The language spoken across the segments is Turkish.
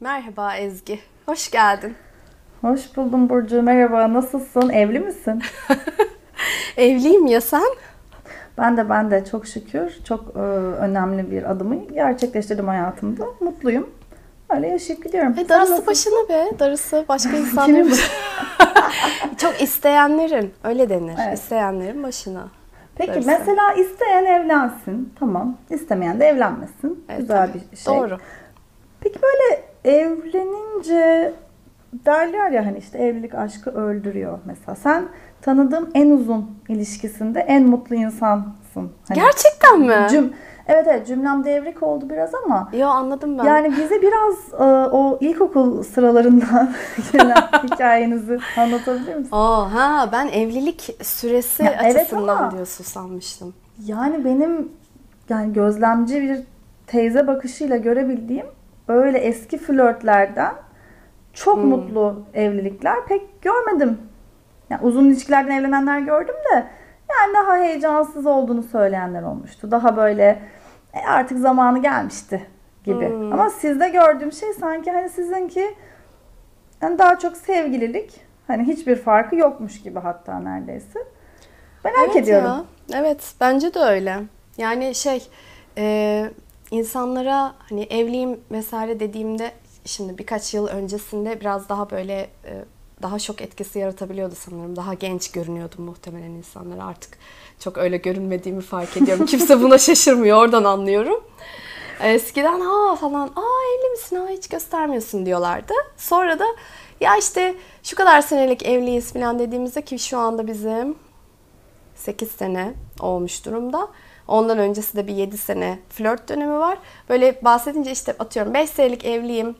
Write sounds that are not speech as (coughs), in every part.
Merhaba Ezgi. Hoş geldin. Hoş buldum Burcu. Merhaba. Nasılsın? Evli misin? (laughs) Evliyim ya sen? Ben de ben de çok şükür çok e, önemli bir adımı gerçekleştirdim hayatımda. Mutluyum. Öyle yaşayıp gidiyorum. E, darısı başına be. Darısı başka (laughs) insanların. (laughs) çok isteyenlerin. Öyle denir. Evet. İsteyenlerin başına. Peki darısı. mesela isteyen evlensin. Tamam. İstemeyen de evlenmesin. Evet, Güzel tabii. bir şey. Doğru. Peki böyle evlenince derler ya hani işte evlilik aşkı öldürüyor mesela. Sen tanıdığım en uzun ilişkisinde en mutlu insansın. Hani Gerçekten mi? Cüm Evet evet cümlem devrik oldu biraz ama. Yo anladım ben. Yani bize biraz e, o ilkokul sıralarından (laughs) gelen (laughs) hikayenizi anlatabilir misin? Aa, ha ben evlilik süresi ya, açısından evet ama, diyorsun sanmıştım. Yani benim yani gözlemci bir teyze bakışıyla görebildiğim öyle eski flörtlerden çok hmm. mutlu evlilikler pek görmedim. Yani uzun ilişkilerden evlenenler gördüm de yani daha heyecansız olduğunu söyleyenler olmuştu. Daha böyle e, artık zamanı gelmişti gibi. Hmm. Ama sizde gördüğüm şey sanki hani sizinki yani daha çok sevgililik. Hani hiçbir farkı yokmuş gibi hatta neredeyse. Merak evet ediyorum. Ya. Evet bence de öyle. Yani şey e, insanlara hani evliyim vesaire dediğimde şimdi birkaç yıl öncesinde biraz daha böyle e, daha şok etkisi yaratabiliyordu sanırım. Daha genç görünüyordum muhtemelen insanlar. Artık çok öyle görünmediğimi fark ediyorum. (laughs) Kimse buna şaşırmıyor. Oradan anlıyorum. Eskiden ha falan aa evli misin ha hiç göstermiyorsun diyorlardı. Sonra da ya işte şu kadar senelik evliyiz falan dediğimizde ki şu anda bizim 8 sene olmuş durumda. Ondan öncesi de bir 7 sene flört dönemi var. Böyle bahsedince işte atıyorum 5 senelik evliyim.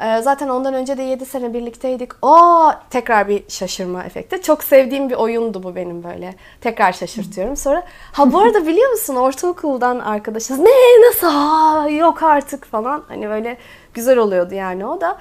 Ee, zaten ondan önce de 7 sene birlikteydik. O tekrar bir şaşırma efekti. Çok sevdiğim bir oyundu bu benim böyle. Tekrar şaşırtıyorum. Sonra ha bu arada biliyor musun ortaokuldan arkadaşız. Ne nasıl ha yok artık falan. Hani böyle güzel oluyordu yani o da.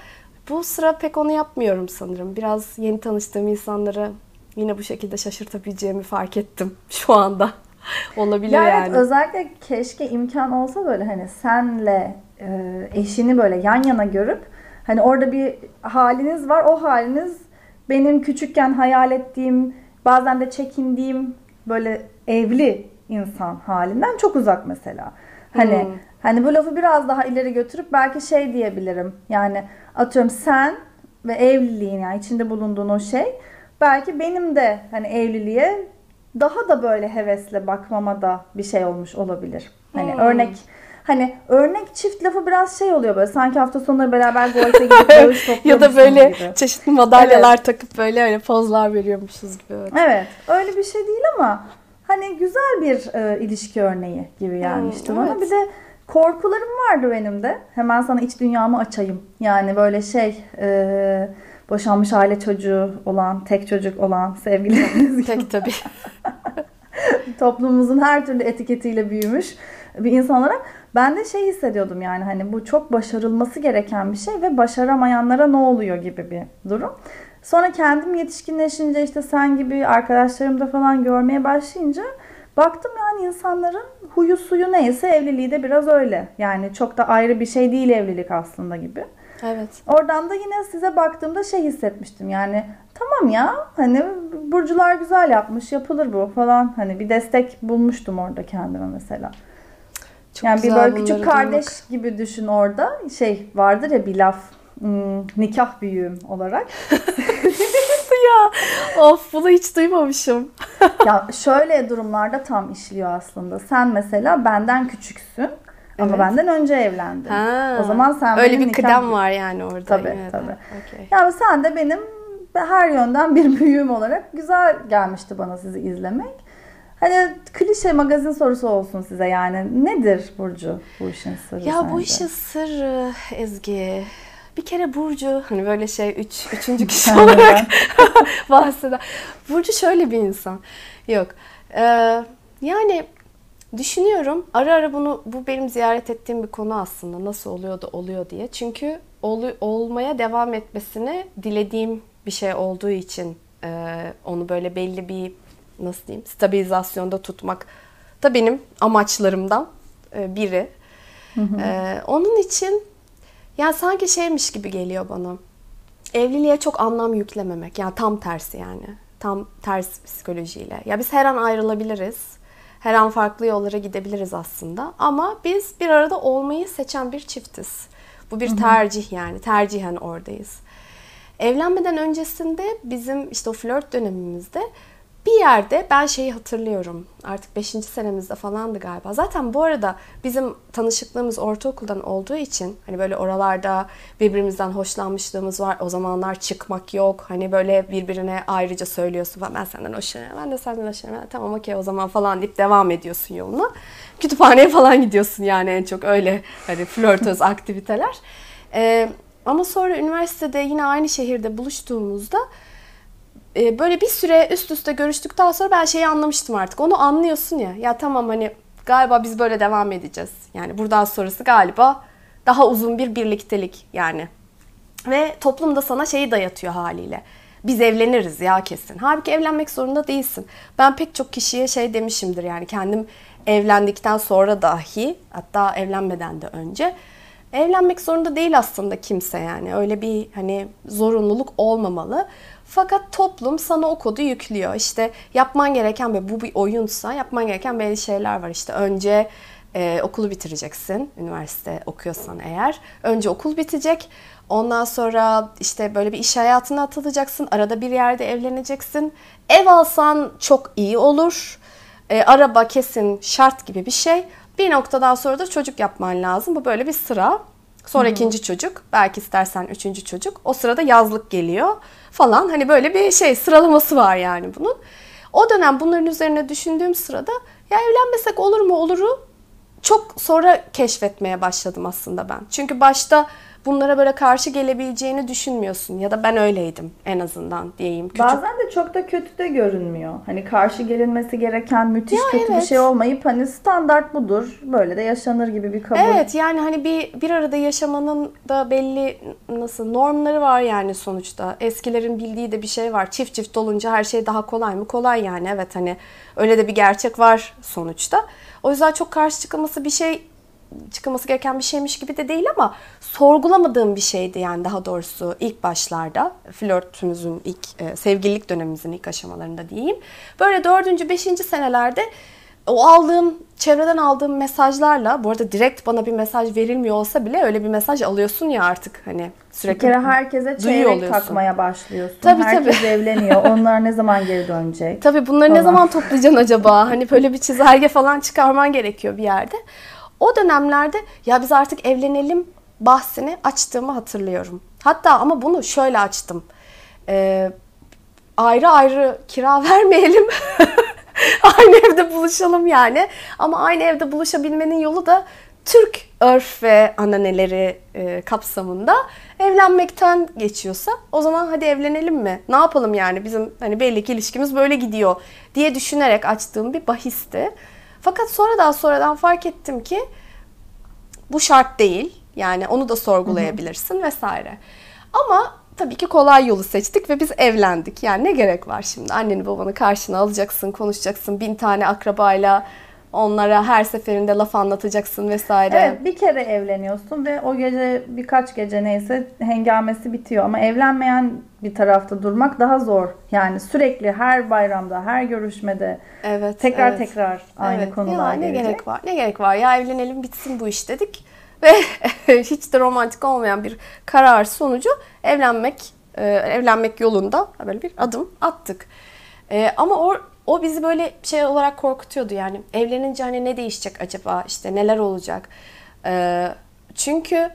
Bu sıra pek onu yapmıyorum sanırım. Biraz yeni tanıştığım insanları yine bu şekilde şaşırtabileceğimi fark ettim (laughs) şu anda. (laughs) Olabilir ya yani. Evet, özellikle keşke imkan olsa böyle hani senle e, eşini böyle yan yana görüp hani orada bir haliniz var. O haliniz benim küçükken hayal ettiğim, bazen de çekindiğim böyle evli insan halinden çok uzak mesela. Hani hmm. hani bu lafı biraz daha ileri götürüp belki şey diyebilirim. Yani atıyorum sen ve evliliğin yani içinde bulunduğun o şey belki benim de hani evliliğe daha da böyle hevesle bakmama da bir şey olmuş olabilir. Hani hmm. örnek hani örnek çift lafı biraz şey oluyor böyle sanki hafta sonları beraber (laughs) golfe gidip dövüş Ya da böyle gibi. çeşitli madalyalar evet. takıp böyle hani pozlar veriyormuşuz gibi. Evet öyle bir şey değil ama hani güzel bir e, ilişki örneği gibi gelmişti hmm, bana. Evet. Bir de korkularım vardı benim de. Hemen sana iç dünyamı açayım. Yani böyle şey e, boşanmış aile çocuğu olan, tek çocuk olan sevgililerimiz Tek tabii. (laughs) Toplumumuzun her türlü etiketiyle büyümüş bir insan olarak ben de şey hissediyordum yani hani bu çok başarılması gereken bir şey ve başaramayanlara ne oluyor gibi bir durum. Sonra kendim yetişkinleşince işte sen gibi arkadaşlarımda falan görmeye başlayınca baktım yani insanların huyu suyu neyse evliliği de biraz öyle. Yani çok da ayrı bir şey değil evlilik aslında gibi. Evet. Oradan da yine size baktığımda şey hissetmiştim yani tamam ya hani burcular güzel yapmış yapılır bu falan hani bir destek bulmuştum orada kendime mesela. Çok yani bir böyle küçük kardeş duymak. gibi düşün orada şey vardır ya bir laf hmm, nikah büyüğüm olarak. (laughs) ya of bunu hiç duymamışım. (laughs) ya şöyle durumlarda tam işliyor aslında. Sen mesela benden küçüksün. Ama benden önce evlendin. Ha, o zaman sen öyle bir kıdem var yani orada. Tabii evet. tabii. Okay. Yani sen de benim her yönden bir (laughs) büyüğüm olarak güzel gelmişti bana sizi izlemek. Hani klişe magazin sorusu olsun size yani. Nedir Burcu bu işin sırrı Ya sence? bu işin sırrı Ezgi. Bir kere Burcu hani böyle şey üç, üçüncü (laughs) kişi olarak (laughs) bahseder. Burcu şöyle bir insan. Yok. Ee, yani Düşünüyorum. Ara ara bunu bu benim ziyaret ettiğim bir konu aslında. Nasıl oluyor da oluyor diye. Çünkü ol, olmaya devam etmesini dilediğim bir şey olduğu için e, onu böyle belli bir nasıl diyeyim stabilizasyonda tutmak da benim amaçlarımdan e, biri. Hı hı. E, onun için Yani sanki şeymiş gibi geliyor bana. Evliliğe çok anlam yüklememek. Yani tam tersi yani. Tam ters psikolojiyle. Ya biz her an ayrılabiliriz. Her an farklı yollara gidebiliriz aslında. Ama biz bir arada olmayı seçen bir çiftiz. Bu bir tercih yani. Tercihen oradayız. Evlenmeden öncesinde bizim işte o flört dönemimizde bir yerde ben şeyi hatırlıyorum. Artık 5. senemizde falandı galiba. Zaten bu arada bizim tanışıklığımız ortaokuldan olduğu için hani böyle oralarda birbirimizden hoşlanmışlığımız var. O zamanlar çıkmak yok. Hani böyle birbirine ayrıca söylüyorsun. Ben senden hoşlanıyorum. Ben de senden hoşlanıyorum. Tamam okey o zaman falan deyip devam ediyorsun yoluna. Kütüphaneye falan gidiyorsun yani en çok öyle hani flörtöz (laughs) aktiviteler. Ee, ama sonra üniversitede yine aynı şehirde buluştuğumuzda e, böyle bir süre üst üste görüştükten sonra ben şeyi anlamıştım artık. Onu anlıyorsun ya. Ya tamam hani galiba biz böyle devam edeceğiz. Yani buradan sonrası galiba daha uzun bir birliktelik yani. Ve toplum da sana şeyi dayatıyor haliyle. Biz evleniriz ya kesin. Halbuki evlenmek zorunda değilsin. Ben pek çok kişiye şey demişimdir yani kendim evlendikten sonra dahi hatta evlenmeden de önce evlenmek zorunda değil aslında kimse yani. Öyle bir hani zorunluluk olmamalı. Fakat toplum sana o kodu yüklüyor. İşte yapman gereken ve bu bir oyunsa yapman gereken belli şeyler var. İşte önce e, okulu bitireceksin. Üniversite okuyorsan eğer. Önce okul bitecek. Ondan sonra işte böyle bir iş hayatına atılacaksın. Arada bir yerde evleneceksin. Ev alsan çok iyi olur. E, araba kesin şart gibi bir şey. Bir noktadan sonra da çocuk yapman lazım. Bu böyle bir sıra. Sonra hmm. ikinci çocuk, belki istersen üçüncü çocuk. O sırada yazlık geliyor falan. Hani böyle bir şey sıralaması var yani bunun. O dönem bunların üzerine düşündüğüm sırada ya evlenmesek olur mu oluru çok sonra keşfetmeye başladım aslında ben. Çünkü başta bunlara böyle karşı gelebileceğini düşünmüyorsun. Ya da ben öyleydim en azından diyeyim. Küçük... Bazen de çok da kötü de görünmüyor. Hani karşı gelinmesi gereken müthiş ya kötü evet. bir şey olmayıp hani standart budur. Böyle de yaşanır gibi bir kabul. Evet yani hani bir, bir arada yaşamanın da belli nasıl normları var yani sonuçta. Eskilerin bildiği de bir şey var. Çift çift olunca her şey daha kolay mı? Kolay yani evet hani öyle de bir gerçek var sonuçta. O yüzden çok karşı çıkılması bir şey çıkılması gereken bir şeymiş gibi de değil ama sorgulamadığım bir şeydi yani daha doğrusu ilk başlarda flörtümüzün ilk e, sevgililik dönemimizin ilk aşamalarında diyeyim. Böyle dördüncü, beşinci senelerde o aldığım, çevreden aldığım mesajlarla, bu arada direkt bana bir mesaj verilmiyor olsa bile öyle bir mesaj alıyorsun ya artık hani sürekli. Bir kere herkese çeyrek takmaya başlıyorsun. Tabii Herkes tabii. evleniyor. (laughs) Onlar ne zaman geri dönecek? Tabii bunları falan. ne zaman toplayacaksın acaba? Hani böyle bir çizelge falan çıkarman gerekiyor bir yerde. O dönemlerde ya biz artık evlenelim bahsini açtığımı hatırlıyorum. Hatta ama bunu şöyle açtım. Ee, ayrı ayrı kira (laughs) vermeyelim. aynı evde buluşalım yani. Ama aynı evde buluşabilmenin yolu da Türk örf ve ananeleri e, kapsamında evlenmekten geçiyorsa o zaman hadi evlenelim mi? Ne yapalım yani bizim hani belli ki ilişkimiz böyle gidiyor diye düşünerek açtığım bir bahisti. Fakat sonradan sonradan fark ettim ki bu şart değil. Yani onu da sorgulayabilirsin Hı-hı. vesaire. Ama tabii ki kolay yolu seçtik ve biz evlendik. Yani ne gerek var şimdi? Anneni babanı karşına alacaksın, konuşacaksın bin tane akrabayla onlara her seferinde laf anlatacaksın vesaire. Evet bir kere evleniyorsun ve o gece birkaç gece neyse hengamesi bitiyor ama evlenmeyen bir tarafta durmak daha zor. Yani sürekli her bayramda, her görüşmede evet, tekrar evet. tekrar aynı evet. konular ya, ne gerek var? Ne gerek var? Ya evlenelim bitsin bu iş dedik ve (laughs) hiç de romantik olmayan bir karar sonucu evlenmek e, evlenmek yolunda böyle bir adım attık. E, ama o o bizi böyle şey olarak korkutuyordu yani. Evlenince hani ne değişecek acaba? işte neler olacak? Ee, çünkü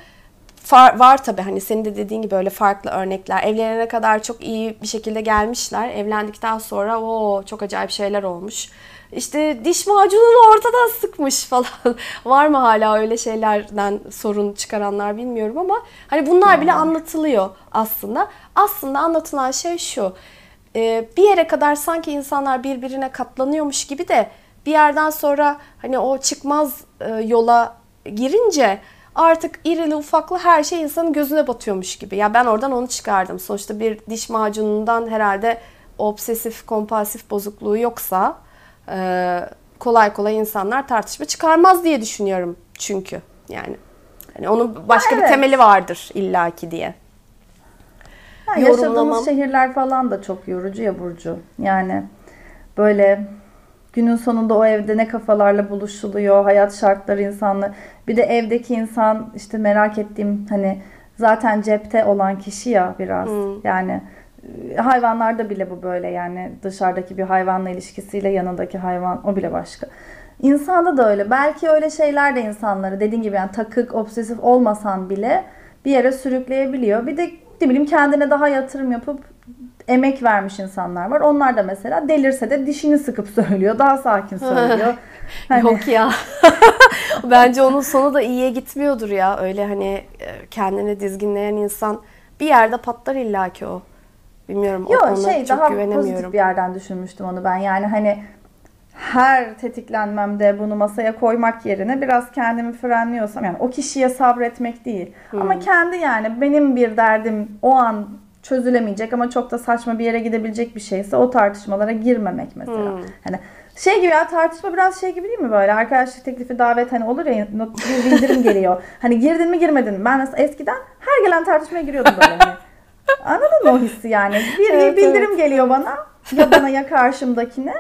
far, var tabii hani senin de dediğin gibi böyle farklı örnekler. Evlenene kadar çok iyi bir şekilde gelmişler. Evlendikten sonra o çok acayip şeyler olmuş. İşte diş macununu ortadan sıkmış (laughs) falan. var mı hala öyle şeylerden sorun çıkaranlar bilmiyorum ama hani bunlar bile anlatılıyor aslında. Aslında anlatılan şey şu e, bir yere kadar sanki insanlar birbirine katlanıyormuş gibi de bir yerden sonra hani o çıkmaz e, yola girince artık irili ufaklı her şey insanın gözüne batıyormuş gibi. Ya ben oradan onu çıkardım. Sonuçta bir diş macunundan herhalde obsesif kompulsif bozukluğu yoksa e, kolay kolay insanlar tartışma çıkarmaz diye düşünüyorum çünkü yani. Hani onun başka Ha, bir evet. temeli vardır illaki diye. Ha, Yorumlamam. yaşadığımız şehirler falan da çok yorucu ya Burcu. Yani böyle günün sonunda o evde ne kafalarla buluşuluyor, hayat şartları insanlı. Bir de evdeki insan işte merak ettiğim hani zaten cepte olan kişi ya biraz. Yani e, hayvanlarda bile bu böyle yani dışarıdaki bir hayvanla ilişkisiyle yanındaki hayvan o bile başka. İnsanda da öyle. Belki öyle şeyler de insanları dediğin gibi yani takık, obsesif olmasan bile bir yere sürükleyebiliyor. Bir de ne bileyim kendine daha yatırım yapıp emek vermiş insanlar var. Onlar da mesela delirse de dişini sıkıp (laughs) söylüyor. Daha sakin söylüyor. (laughs) Hani- Yok ya. (laughs) Bence onun sonu da iyiye gitmiyordur ya. Öyle hani e, kendini dizginleyen insan bir yerde patlar illaki o. Bilmiyorum. Yok şey çok daha güvenemiyorum. pozitif bir yerden düşünmüştüm onu ben. Yani hani her tetiklenmemde bunu masaya koymak yerine biraz kendimi frenliyorsam yani o kişiye sabretmek değil. Hmm. Ama kendi yani benim bir derdim o an çözülemeyecek ama çok da saçma bir yere gidebilecek bir şeyse o tartışmalara girmemek mesela. Hmm. Hani şey gibi ya tartışma biraz şey gibi değil mi böyle arkadaşlık teklifi davet hani olur ya bir bildirim geliyor. (laughs) Hani girdin mi girmedin mi? Ben mesela eskiden her gelen tartışmaya giriyordum böyle. Hani. Anladın mı o hissi yani? Bir Evet, bildirim geliyor bana ya bana ya karşımdakine.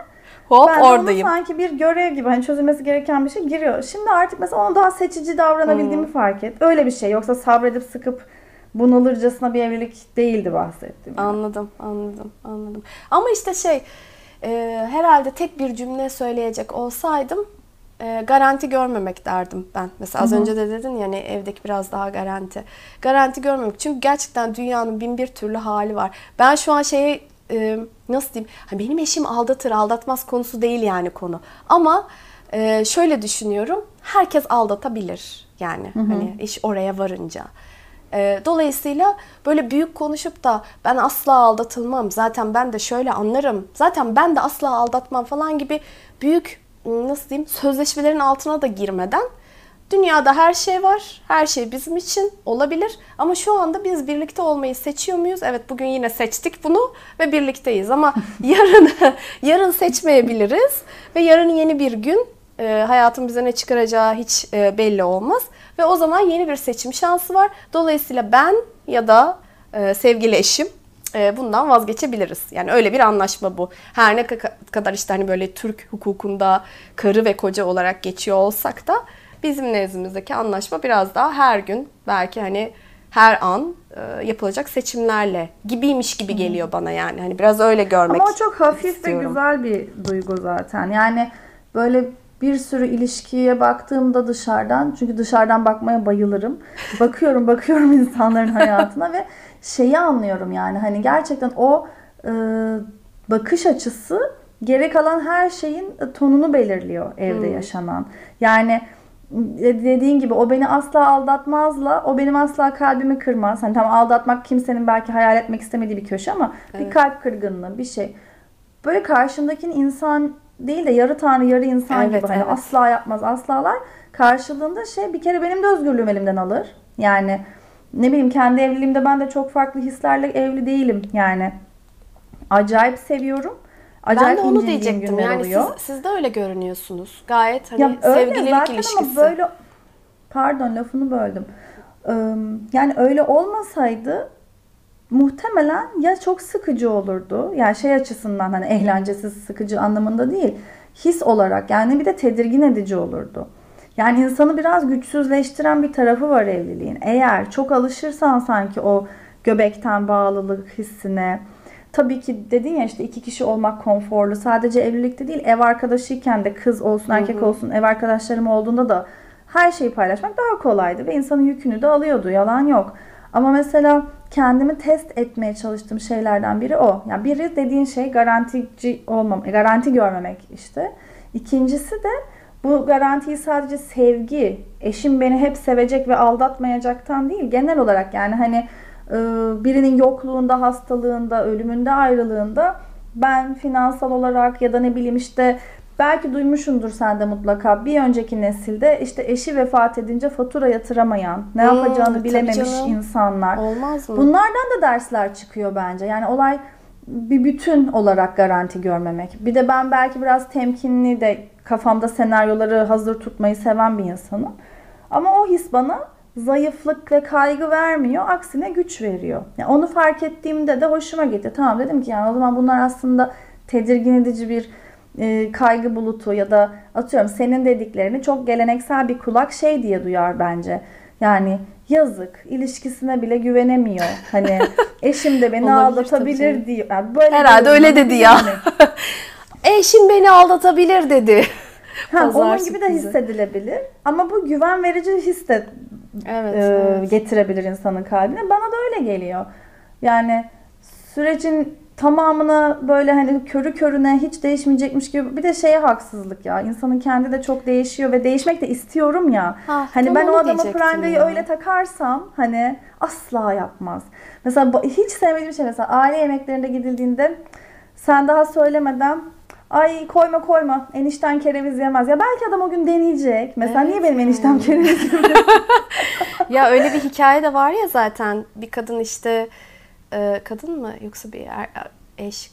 Hop ben oradayım. sanki bir görev gibi hani çözülmesi gereken bir şey giriyor. Şimdi artık mesela ona daha seçici davranabildiğimi fark et. Öyle bir şey. Yoksa sabredip sıkıp bunalırcasına bir evlilik değildi bahsettiğim. Anladım, anladım, anladım. Ama işte şey, e, herhalde tek bir cümle söyleyecek olsaydım e, garanti görmemek derdim ben. Mesela az önce de dedin yani evdeki biraz daha garanti. Garanti görmemek. Çünkü gerçekten dünyanın bin bir türlü hali var. Ben şu an şeyi e, nasıl diyeyim? Ha, benim eşim aldatır, aldatmaz konusu değil yani konu. Ama e, şöyle düşünüyorum. Herkes aldatabilir. Yani hani iş oraya varınca. Ee, Dolayısıyla böyle büyük konuşup da ben asla aldatılmam, zaten ben de şöyle anlarım, zaten ben de asla aldatmam falan gibi büyük nasıl diyeyim sözleşmelerin altına da girmeden dünyada her şey var, her şey bizim için olabilir ama şu anda biz birlikte olmayı seçiyor muyuz? Evet bugün yine seçtik bunu ve birlikteyiz ama (laughs) yarın yarın seçmeyebiliriz ve yarın yeni bir gün e, hayatın bize ne çıkaracağı hiç e, belli olmaz. Ve o zaman yeni bir seçim şansı var. Dolayısıyla ben ya da e, sevgili eşim e, bundan vazgeçebiliriz. Yani öyle bir anlaşma bu. Her ne ka- kadar işte hani böyle Türk hukukunda karı ve koca olarak geçiyor olsak da bizim nezdimizdeki anlaşma biraz daha her gün belki hani her an e, yapılacak seçimlerle gibiymiş gibi geliyor bana yani. Hani biraz öyle görmek Ama çok hafif istiyorum. ve güzel bir duygu zaten. Yani böyle bir sürü ilişkiye baktığımda dışarıdan çünkü dışarıdan bakmaya bayılırım. Bakıyorum (laughs) bakıyorum insanların hayatına ve şeyi anlıyorum yani hani gerçekten o e, bakış açısı geri kalan her şeyin tonunu belirliyor evde yaşanan. Yani dediğin gibi o beni asla aldatmazla o benim asla kalbimi kırmaz. Hani tamam aldatmak kimsenin belki hayal etmek istemediği bir köşe ama bir kalp kırgınlığı bir şey. Böyle karşındakinin insan değil de yarı tanrı yarı insan Evet, gibi hani evet. asla yapmaz aslalar. Karşılığında şey bir kere benim de özgürlüğüm elimden alır. Yani ne bileyim kendi evliliğimde ben de çok farklı hislerle evli değilim yani. Acayip seviyorum. Acayip ben de onu diyecektim. Yani oluyor. siz, siz de öyle görünüyorsunuz. Gayet hani Ya sevgililik zaten ilişkisi. ama böyle pardon lafını böldüm. Yani öyle olmasaydı muhtemelen ya çok sıkıcı olurdu. Yani şey açısından hani eğlencesiz sıkıcı anlamında değil. His olarak yani bir de tedirgin edici olurdu. Yani insanı biraz güçsüzleştiren bir tarafı var evliliğin. Eğer çok alışırsan sanki o göbekten bağlılık hissine Tabii ki dedin ya işte iki kişi olmak konforlu. Sadece evlilikte değil ev arkadaşıyken de kız olsun erkek olsun ev arkadaşlarım olduğunda da her şeyi paylaşmak daha kolaydı ve insanın yükünü de alıyordu. Yalan yok. Ama mesela kendimi test etmeye çalıştığım şeylerden biri o. Yani biri dediğin şey garantici olmam, garanti görmemek işte. İkincisi de bu garantiyi sadece sevgi, eşim beni hep sevecek ve aldatmayacaktan değil, genel olarak yani hani birinin yokluğunda, hastalığında, ölümünde, ayrılığında ben finansal olarak ya da ne bileyim işte belki duymuşsundur sen de mutlaka bir önceki nesilde işte eşi vefat edince fatura yatıramayan, ne Hmm, yapacağını bilememiş canım. insanlar. Olmaz mı? Bunlardan da dersler çıkıyor bence. Yani olay bir bütün olarak garanti görmemek. Bir de ben belki biraz temkinli de kafamda senaryoları hazır tutmayı seven bir insanım. Ama o his bana zayıflık ve kaygı vermiyor. Aksine güç veriyor. Yani onu fark ettiğimde de hoşuma gitti. Tamam dedim ki yani o zaman bunlar aslında tedirgin edici bir e, kaygı bulutu ya da atıyorum senin dediklerini çok geleneksel bir kulak şey diye duyar bence. Yani yazık ilişkisine bile güvenemiyor. Hani (laughs) eşim de beni aldatabilir diyor. Yani böyle Herhalde öyle dedi ya. (laughs) eşim beni aldatabilir dedi. Ha, onun gibi de hissedilebilir. Ama bu güven verici his de evet, e, evet. getirebilir insanın kalbine. Bana da öyle geliyor. Yani sürecin tamamını böyle hani körü körüne hiç değişmeyecekmiş gibi bir de şeye haksızlık ya. İnsanın kendi de çok değişiyor ve değişmek de istiyorum ya. Ha, hani ben o adama prangayı öyle takarsam hani asla yapmaz. Mesela hiç sevmediğim şey mesela aile yemeklerinde gidildiğinde sen daha söylemeden Ay koyma koyma. Enişten kereviz yemez. Ya belki adam o gün deneyecek. Mesela evet. niye benim eniştem kereviz (laughs) ya öyle bir hikaye de var ya zaten. Bir kadın işte e, kadın mı yoksa bir er, eş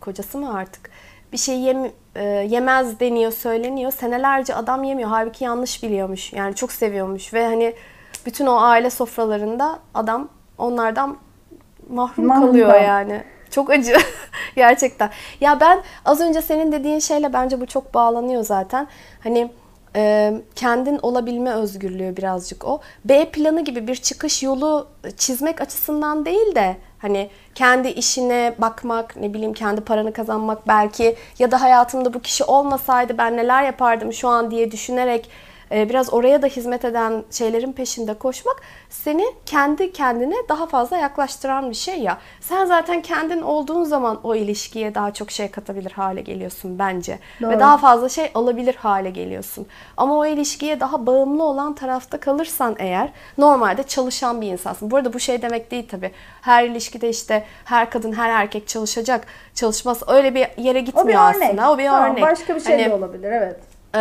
kocası mı artık bir şey yem, e, yemez deniyor söyleniyor. Senelerce adam yemiyor. Halbuki yanlış biliyormuş. Yani çok seviyormuş ve hani bütün o aile sofralarında adam onlardan mahrum, mahrum kalıyor yani. Çok acı (laughs) gerçekten. Ya ben az önce senin dediğin şeyle bence bu çok bağlanıyor zaten. Hani e, kendin olabilme özgürlüğü birazcık o. B planı gibi bir çıkış yolu çizmek açısından değil de hani kendi işine bakmak, ne bileyim kendi paranı kazanmak belki ya da hayatımda bu kişi olmasaydı ben neler yapardım şu an diye düşünerek biraz oraya da hizmet eden şeylerin peşinde koşmak seni kendi kendine daha fazla yaklaştıran bir şey ya. Sen zaten kendin olduğun zaman o ilişkiye daha çok şey katabilir hale geliyorsun bence. Doğru. Ve daha fazla şey alabilir hale geliyorsun. Ama o ilişkiye daha bağımlı olan tarafta kalırsan eğer normalde çalışan bir insansın. Bu arada bu şey demek değil tabii. Her ilişkide işte her kadın her erkek çalışacak. Çalışmaz öyle bir yere gitmiyor o bir örnek. aslında. O bir tamam, örnek. Başka bir şey hani, de olabilir evet e,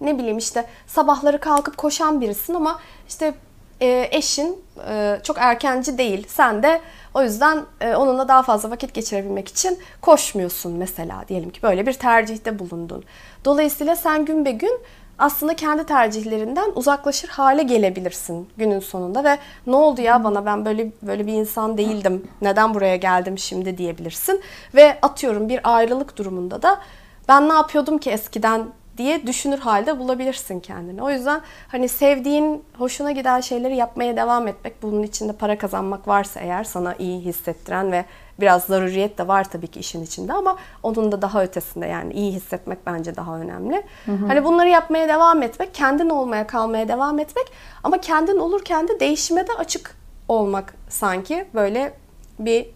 ne bileyim işte sabahları kalkıp koşan birisin ama işte e, eşin e, çok erkenci değil. Sen de o yüzden e, onunla daha fazla vakit geçirebilmek için koşmuyorsun mesela diyelim ki böyle bir tercihte bulundun. Dolayısıyla sen gün be gün aslında kendi tercihlerinden uzaklaşır hale gelebilirsin günün sonunda ve ne oldu ya bana ben böyle böyle bir insan değildim. Neden buraya geldim şimdi diyebilirsin ve atıyorum bir ayrılık durumunda da ben ne yapıyordum ki eskiden diye düşünür halde bulabilirsin kendini. O yüzden hani sevdiğin, hoşuna giden şeyleri yapmaya devam etmek, bunun içinde para kazanmak varsa eğer sana iyi hissettiren ve biraz zaruriyet de var tabii ki işin içinde ama onun da daha ötesinde yani iyi hissetmek bence daha önemli. Hı hı. Hani bunları yapmaya devam etmek, kendin olmaya kalmaya devam etmek ama kendin olurken de değişime de açık olmak sanki böyle bir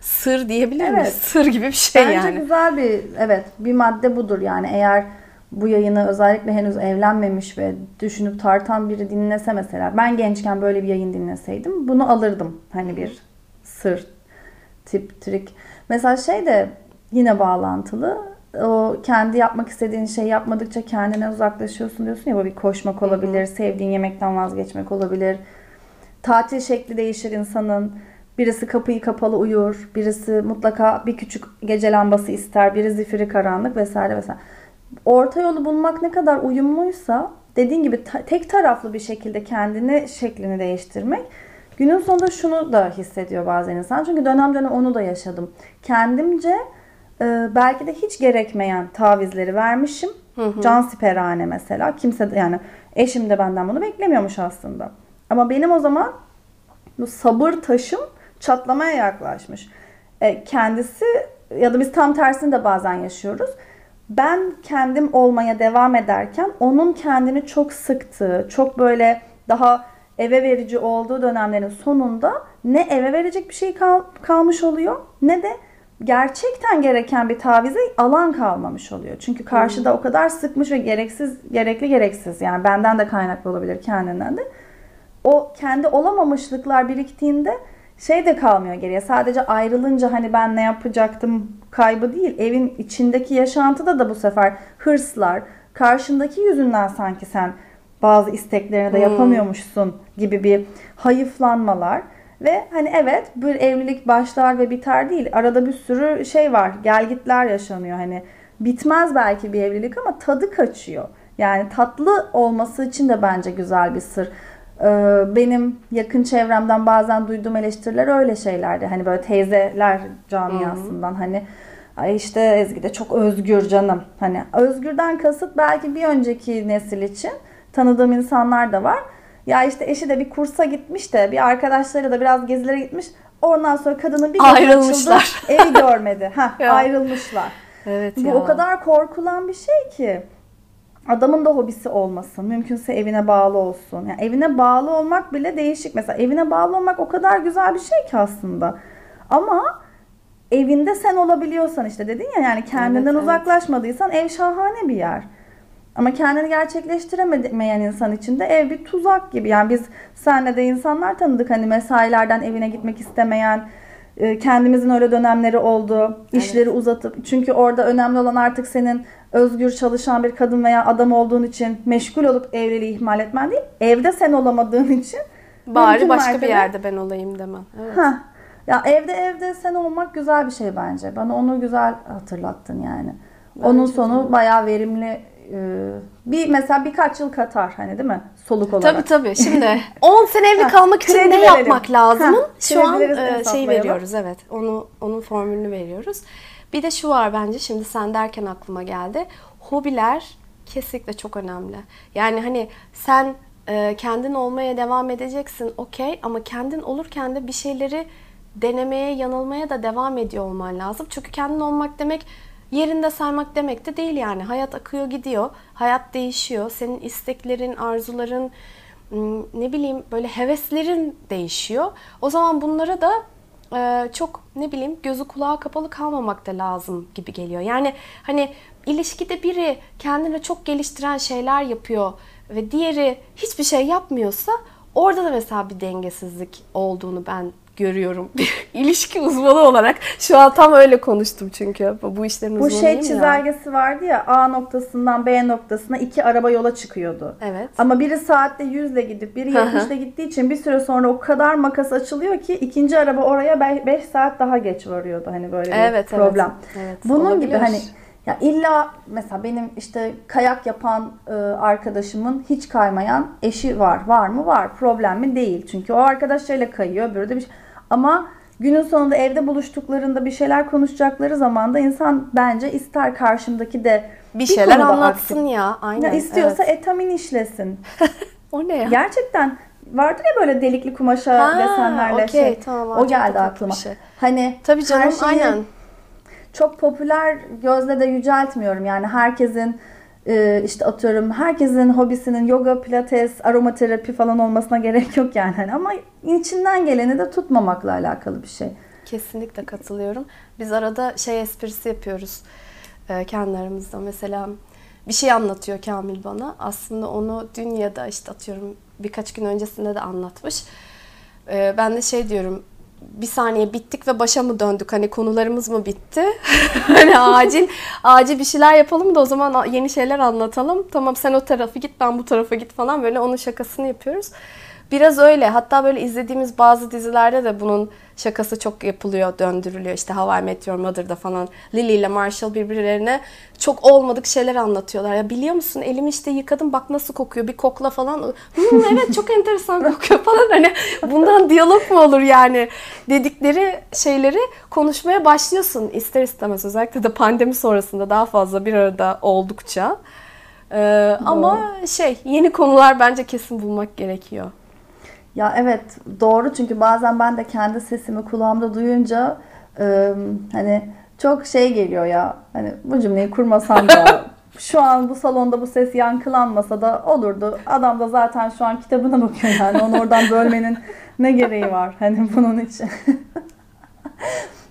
sır diyebilir evet. miyiz? Sır gibi bir şey Bence yani. Bence güzel bir evet bir madde budur yani eğer bu yayını özellikle henüz evlenmemiş ve düşünüp tartan biri dinlese mesela ben gençken böyle bir yayın dinleseydim bunu alırdım. Hani bir sır tip trik. Mesela şey de yine bağlantılı. O kendi yapmak istediğin şeyi yapmadıkça kendine uzaklaşıyorsun diyorsun ya bu bir koşmak olabilir, sevdiğin yemekten vazgeçmek olabilir. Tatil şekli değişir insanın. Birisi kapıyı kapalı uyur, birisi mutlaka bir küçük gece lambası ister, biri zifiri karanlık vesaire vesaire orta yolu bulmak ne kadar uyumluysa dediğin gibi ta- tek taraflı bir şekilde kendini şeklini değiştirmek günün sonunda şunu da hissediyor bazen insan. Çünkü dönem dönem onu da yaşadım. Kendimce e, belki de hiç gerekmeyen tavizleri vermişim. Hı hı. Can siperhane mesela. Kimse de yani eşim de benden bunu beklemiyormuş aslında. Ama benim o zaman bu sabır taşım çatlamaya yaklaşmış. E, kendisi ya da biz tam tersini de bazen yaşıyoruz ben kendim olmaya devam ederken onun kendini çok sıktığı, çok böyle daha eve verici olduğu dönemlerin sonunda ne eve verecek bir şey kal- kalmış oluyor ne de gerçekten gereken bir tavize alan kalmamış oluyor. Çünkü karşıda o kadar sıkmış ve gereksiz, gerekli gereksiz yani benden de kaynaklı olabilir kendinden de. O kendi olamamışlıklar biriktiğinde şey de kalmıyor geriye. Sadece ayrılınca hani ben ne yapacaktım kaybı değil. Evin içindeki yaşantıda da bu sefer hırslar, karşındaki yüzünden sanki sen bazı isteklerini de hmm. yapamıyormuşsun gibi bir hayıflanmalar. Ve hani evet bir evlilik başlar ve biter değil. Arada bir sürü şey var. Gelgitler yaşanıyor. Hani bitmez belki bir evlilik ama tadı kaçıyor. Yani tatlı olması için de bence güzel bir sır. Ee, benim yakın çevremden bazen duyduğum eleştiriler öyle şeylerdi. Hani böyle teyzeler camiasından hani Ay işte Ezgi de çok özgür canım. Hani özgürden kasıt belki bir önceki nesil için tanıdığım insanlar da var. Ya işte eşi de bir kursa gitmiş de bir arkadaşlarıyla da biraz gezilere gitmiş. Ondan sonra kadının bir ayrılmışlar. Açıldı, evi görmedi. Ha (laughs) ayrılmışlar. Evet Bu ya. o kadar korkulan bir şey ki. Adamın da hobisi olmasın. Mümkünse evine bağlı olsun. Yani evine bağlı olmak bile değişik. Mesela evine bağlı olmak o kadar güzel bir şey ki aslında. Ama evinde sen olabiliyorsan işte dedin ya yani kendinden Evet, evet. uzaklaşmadıysan ev şahane bir yer. Ama kendini gerçekleştiremeyen insan için de ev bir tuzak gibi. Yani biz senle de insanlar tanıdık hani mesailerden evine gitmek istemeyen, e, kendimizin öyle dönemleri oldu. İşleri uzatıp çünkü orada önemli olan artık senin özgür çalışan bir kadın veya adam olduğun için meşgul olup evliliği ihmal etmen değil. Evde sen olamadığın için Bari başka bir yerde ben olayım demem. Evet. Heh. Ya evde evde sen olmak güzel bir şey bence. Bana onu güzel hatırlattın yani. Onun sonu bayağı verimli e, bir mesela birkaç yıl katar hani değil mi? Soluk olarak. Tabii tabii. Şimdi (laughs) 10 sene evli Ha, kalmak için kredi ne verelim. yapmak lazımın Ha, şu an e, şey veriyoruz evet. Onu onun formülünü veriyoruz. Bir de şu var bence şimdi sen derken aklıma geldi. Hobiler kesinlikle çok önemli. Yani hani sen e, kendin olmaya devam edeceksin okey ama kendin olurken de bir şeyleri denemeye, yanılmaya da devam ediyor olman lazım. Çünkü kendin olmak demek yerinde saymak demek de değil yani. Hayat akıyor gidiyor. Hayat değişiyor. Senin isteklerin, arzuların, ne bileyim böyle heveslerin değişiyor. O zaman bunlara da çok ne bileyim gözü kulağı kapalı kalmamak da lazım gibi geliyor. Yani hani ilişkide biri kendini çok geliştiren şeyler yapıyor ve diğeri hiçbir şey yapmıyorsa orada da mesela bir dengesizlik olduğunu ben görüyorum. (laughs) İlişki uzmanı olarak şu an tam öyle konuştum çünkü bu işlerin Bu uzmanıyım şey ya. çizelgesi vardı ya A noktasından B noktasına iki araba yola çıkıyordu. Evet. Ama biri saatte 100 ile gidip biri Hı hı. 70 ile gittiği için bir süre sonra o kadar makas açılıyor ki ikinci araba oraya 5 saat daha geç varıyordu. Hani böyle bir Evet, evet. problem. Evet, Bunun gibi olabilir. hani ya illa mesela benim işte kayak yapan e, arkadaşımın hiç kaymayan eşi var. Var mı? Var. Problem mi? Değil. Çünkü o arkadaşlarıyla kayıyor. Böyle de bir şey. Ama günün sonunda evde buluştuklarında bir şeyler konuşacakları zaman da insan bence ister karşımdaki de bir şeyler konuda anlatsın aktif. ya. Aynen. Ya istiyorsa evet. etamin işlesin. (laughs) o ne ya? Gerçekten vardır ya böyle delikli kumaşa Ha, desenlerle okey, şey. tamam, o geldi aklıma. bir şey. Hani Tabii canım her şeyi aynen. çok popüler gözle de yüceltmiyorum. Yani herkesin e, işte atıyorum herkesin hobisinin yoga, pilates, aromaterapi falan olmasına (laughs) gerek yok yani. Hani ama içinden geleni de tutmamakla alakalı bir şey. Kesinlikle katılıyorum. Biz arada şey esprisi yapıyoruz e, kendi aramızda. Mesela bir şey anlatıyor Kamil bana. Aslında onu dün ya da işte atıyorum birkaç gün öncesinde de anlatmış. E, ben de şey diyorum bir saniye bittik ve başa mı döndük? Hani konularımız mı bitti? (laughs) hani acil acil bir şeyler yapalım da o zaman yeni şeyler anlatalım. Tamam sen o tarafı git ben bu tarafa git falan böyle onun şakasını yapıyoruz. Biraz öyle. Hatta böyle izlediğimiz bazı dizilerde de bunun şakası çok yapılıyor, döndürülüyor. İşte How I Met Your Mother'da falan Lily ile Marshall birbirlerine çok olmadık şeyler anlatıyorlar. Ya biliyor musun elimi işte yıkadım bak nasıl kokuyor bir kokla falan. "Hmm, evet çok enteresan kokuyor falan. Hani bundan diyalog mu olur yani dedikleri şeyleri konuşmaya başlıyorsun ister istemez. Özellikle de pandemi sonrasında daha fazla bir arada oldukça. Ee, ama şey yeni konular bence kesin bulmak gerekiyor. Ya evet doğru çünkü bazen ben de kendi sesimi kulağımda duyunca e, hani çok şey geliyor ya hani bu cümleyi kurmasam da (laughs) şu an bu salonda bu ses yankılanmasa da olurdu. Adam da zaten şu an kitabına bakıyor yani onu oradan bölmenin (laughs) ne gereği var hani bunun için. (laughs)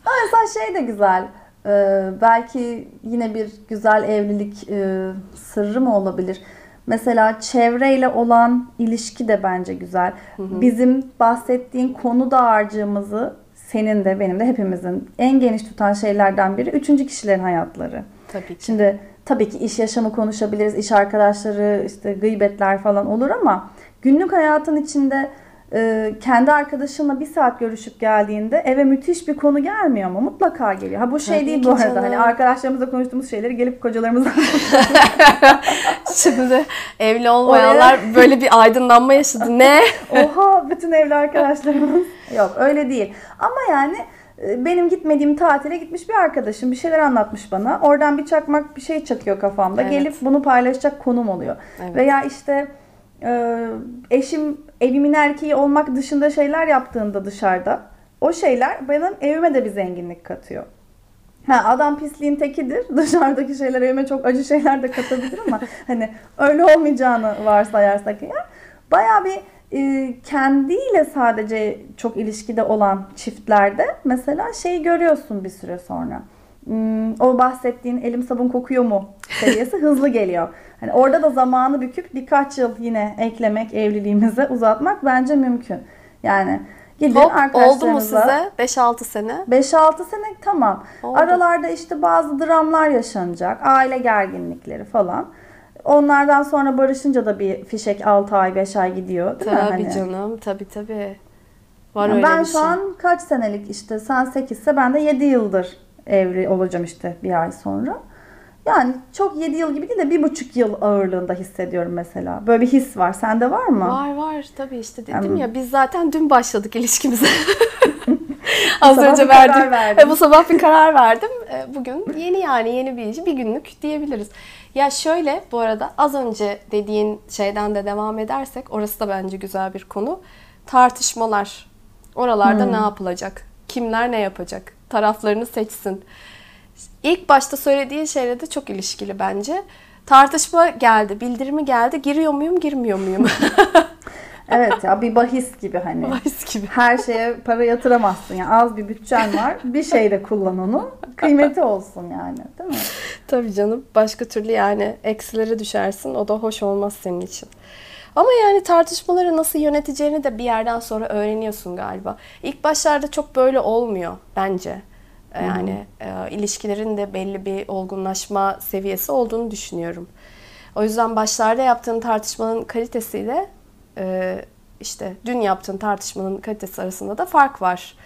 Ama mesela şey de güzel. Ee, belki yine bir güzel evlilik e, sırrı mı olabilir? Mesela çevreyle olan ilişki de bence güzel. Bizim bahsettiğin konu dağarcığımızı senin de benim de hepimizin en geniş tutan şeylerden biri üçüncü kişilerin hayatları. Tabii ki. Şimdi tabii ki iş yaşamı konuşabiliriz, iş arkadaşları, işte gıybetler falan olur ama günlük hayatın içinde e, kendi arkadaşınla bir saat görüşüp geldiğinde eve müthiş bir konu gelmiyor mu? Mutlaka geliyor. Ha bu şey Tabii değil bu arada. canım. Hani arkadaşlarımızla konuştuğumuz şeyleri gelip kocalarımızla (laughs) Şimdi evli olmayanlar böyle bir aydınlanma yaşadı. Ne? (laughs) Oha bütün evli arkadaşlarımız. Yok öyle değil. Ama yani e, benim gitmediğim tatile gitmiş bir arkadaşım bir şeyler anlatmış bana. Oradan bir çakmak bir şey çakıyor kafamda. Evet. Gelip bunu paylaşacak konum oluyor. Evet. Veya işte e, eşim evimin erkeği olmak dışında şeyler yaptığında dışarıda o şeyler benim evime de bir zenginlik katıyor. Ha, adam pisliğin tekidir. (laughs) Dışarıdaki şeyler evime çok acı şeyler de katabilir ama (laughs) hani öyle olmayacağını varsayarsak eğer bayağı bir e, kendiyle sadece çok ilişkide olan çiftlerde mesela şeyi görüyorsun bir süre sonra. Hmm, o bahsettiğin elim sabun kokuyor mu seviyesi (laughs) hızlı geliyor. Hani orada da zamanı büküp birkaç yıl yine eklemek evliliğimize uzatmak bence mümkün. Yani gidin Hop, oldu mu size 5-6 sene? 5-6 sene tamam. Oldu. Aralarda işte bazı dramlar yaşanacak. Aile gerginlikleri falan. Onlardan sonra barışınca da bir fişek 6 ay 5 ay gidiyor değil mi? Tabii Hani? canım, tabii tabii. Var Yani öyle ben şu şey. an kaç senelik işte sen 8 ise ben de 7 yıldır evli olacağım işte bir ay sonra. Yani çok 7 yıl gibi değil de bir buçuk yıl ağırlığında hissediyorum mesela. Böyle bir his var. Sende var mı? Var var tabii işte dedim Yani- ya biz zaten dün başladık ilişkimize. (laughs) Az önce verdim. verdin. E, bu sabah bir karar verdim. E, Bugün yeni yani yeni bir iş, bir günlük diyebiliriz. Ya şöyle bu arada az önce dediğin şeyden de devam edersek orası da bence güzel bir konu. Tartışmalar. Oralarda Hmm. ne yapılacak? Kimler ne yapacak? Taraflarını seçsin. İlk başta söylediğin şeyle de çok ilişkili bence. Tartışma geldi, bildirimi geldi. Giriyor muyum, girmiyor muyum? (laughs) Evet ya bir bahis gibi hani. Bahis gibi. Her şeye para yatıramazsın. Yani az bir bütçen var. Bir şeyde kullan onu. Kıymeti olsun yani. Değil mi? Tabii canım. Başka türlü yani eksilere düşersin. O da hoş olmaz senin için. Ama yani tartışmaları nasıl yöneteceğini de bir yerden sonra öğreniyorsun galiba. İlk başlarda çok böyle olmuyor bence. Yani e, ilişkilerin de belli bir olgunlaşma seviyesi olduğunu düşünüyorum. O yüzden başlarda yaptığın tartışmanın kalitesiyle e, işte dün yaptığın tartışmanın kalitesi arasında da fark var.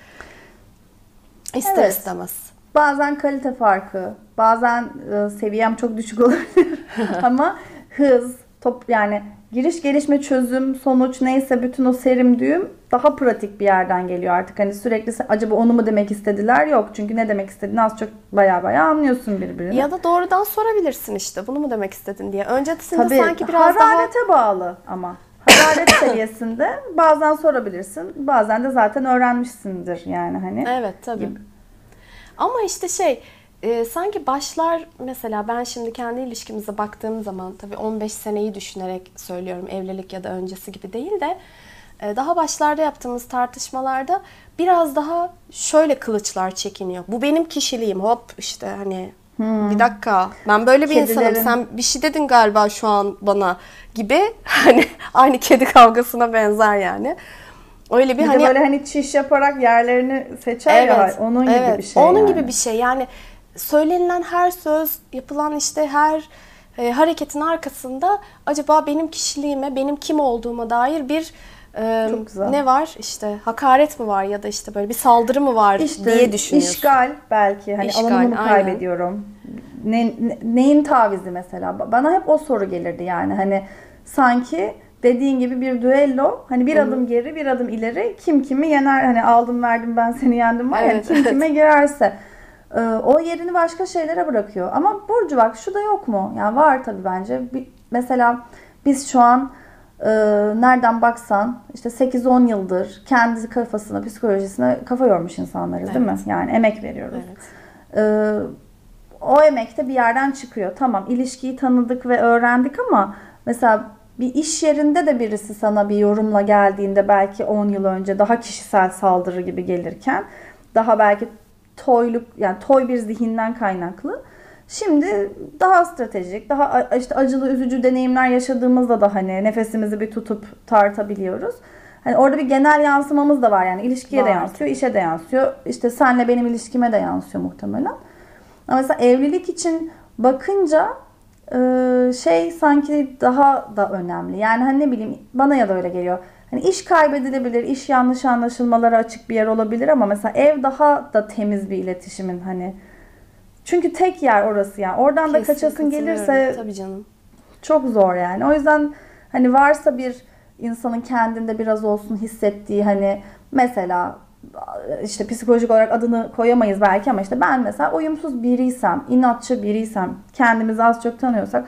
İster Evet. istemez. Bazen kalite farkı, bazen e, seviyem çok düşük olabilir. (laughs) Ama hız, top yani giriş gelişme çözüm sonuç neyse bütün o serim düğüm daha pratik bir yerden geliyor artık. Hani sürekli acaba onu mu demek istediler? Yok. Çünkü ne demek istediğini az çok baya baya anlıyorsun birbirini. Ya da doğrudan sorabilirsin işte bunu mu demek istedin diye. Öncesinde Tabii sanki biraz daha hararete bağlı ama. Hararet (coughs) seviyesinde bazen sorabilirsin. Bazen de zaten öğrenmişsindir yani hani. Evet tabii. Gibi. Ama işte şey e, sanki başlar mesela ben şimdi kendi ilişkimize baktığım zaman tabii 15 seneyi düşünerek söylüyorum evlilik ya da öncesi gibi değil de e, daha başlarda yaptığımız tartışmalarda biraz daha şöyle kılıçlar çekiniyor. Bu benim kişiliğim hop işte hani bir dakika ben böyle bir insanım Kedilerin- sen bir şey dedin galiba şu an bana gibi (laughs) hani aynı kedi kavgasına benzer yani. Öyle bir, Bir hani böyle hani çiş yaparak yerlerini seçer ya onun gibi evet. bir şey. Onun yani. gibi bir şey. Yani söylenilen her söz, yapılan işte her e, hareketin arkasında acaba benim kişiliğime, benim kim olduğuma dair bir e, ne var? İşte hakaret mi var ya da işte böyle bir saldırı mı var İşte diye düşünüyorsun. işgal belki hani İşgal, alanımı aynen. kaybediyorum. Ne, ne- neyin tavizi mesela? Ba- Bana hep o soru gelirdi yani hani sanki dediğin gibi bir düello hani bir adım geri bir adım ileri kim kimi yener hani aldım verdim ben seni yendim var ya Evet, kim evet. kime girerse o yerini başka şeylere bırakıyor. Ama Burcu bak şu da yok mu? Yani var tabii bence. Mesela biz şu an e, nereden baksan işte 8-10 yıldır kendi kafasına, psikolojisine kafa yormuş insanlarız değil mi? Evet. Yani emek veriyoruz. Evet. Ee, o emek de bir yerden çıkıyor. Tamam ilişkiyi tanıdık ve öğrendik ama mesela bir iş yerinde de birisi sana bir yorumla geldiğinde belki 10 yıl önce daha kişisel saldırı gibi gelirken daha belki toyluk yani toy bir zihinden kaynaklı. Şimdi daha stratejik, daha işte acılı, üzücü deneyimler yaşadığımızda da hani nefesimizi bir tutup tartabiliyoruz. Hani orada bir genel yansımamız da var yani ilişkiye de Var. yansıyor, işe de yansıyor. İşte senle benim ilişkime de yansıyor muhtemelen. Ama mesela evlilik için bakınca şey sanki daha da önemli. Yani hani ne bileyim bana ya da öyle geliyor. Hani iş kaybedilebilir, iş yanlış anlaşılmalara açık bir yer olabilir ama mesela ev daha da temiz bir iletişimin hani. Çünkü tek yer orası yani. Oradan da Kesin kaçasın katılıyorum. gelirse Tabii canım. Çok zor yani. O yüzden hani varsa bir insanın kendinde biraz olsun hissettiği hani mesela işte psikolojik olarak adını koyamayız belki ama işte ben mesela uyumsuz biriysem, inatçı biriysem, kendimizi az çok tanıyorsak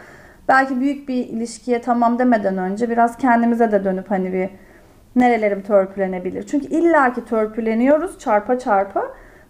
belki büyük bir ilişkiye tamam demeden önce biraz kendimize de dönüp hani bir nerelerim törpülenebilir. Çünkü illaki törpüleniyoruz çarpa çarpa.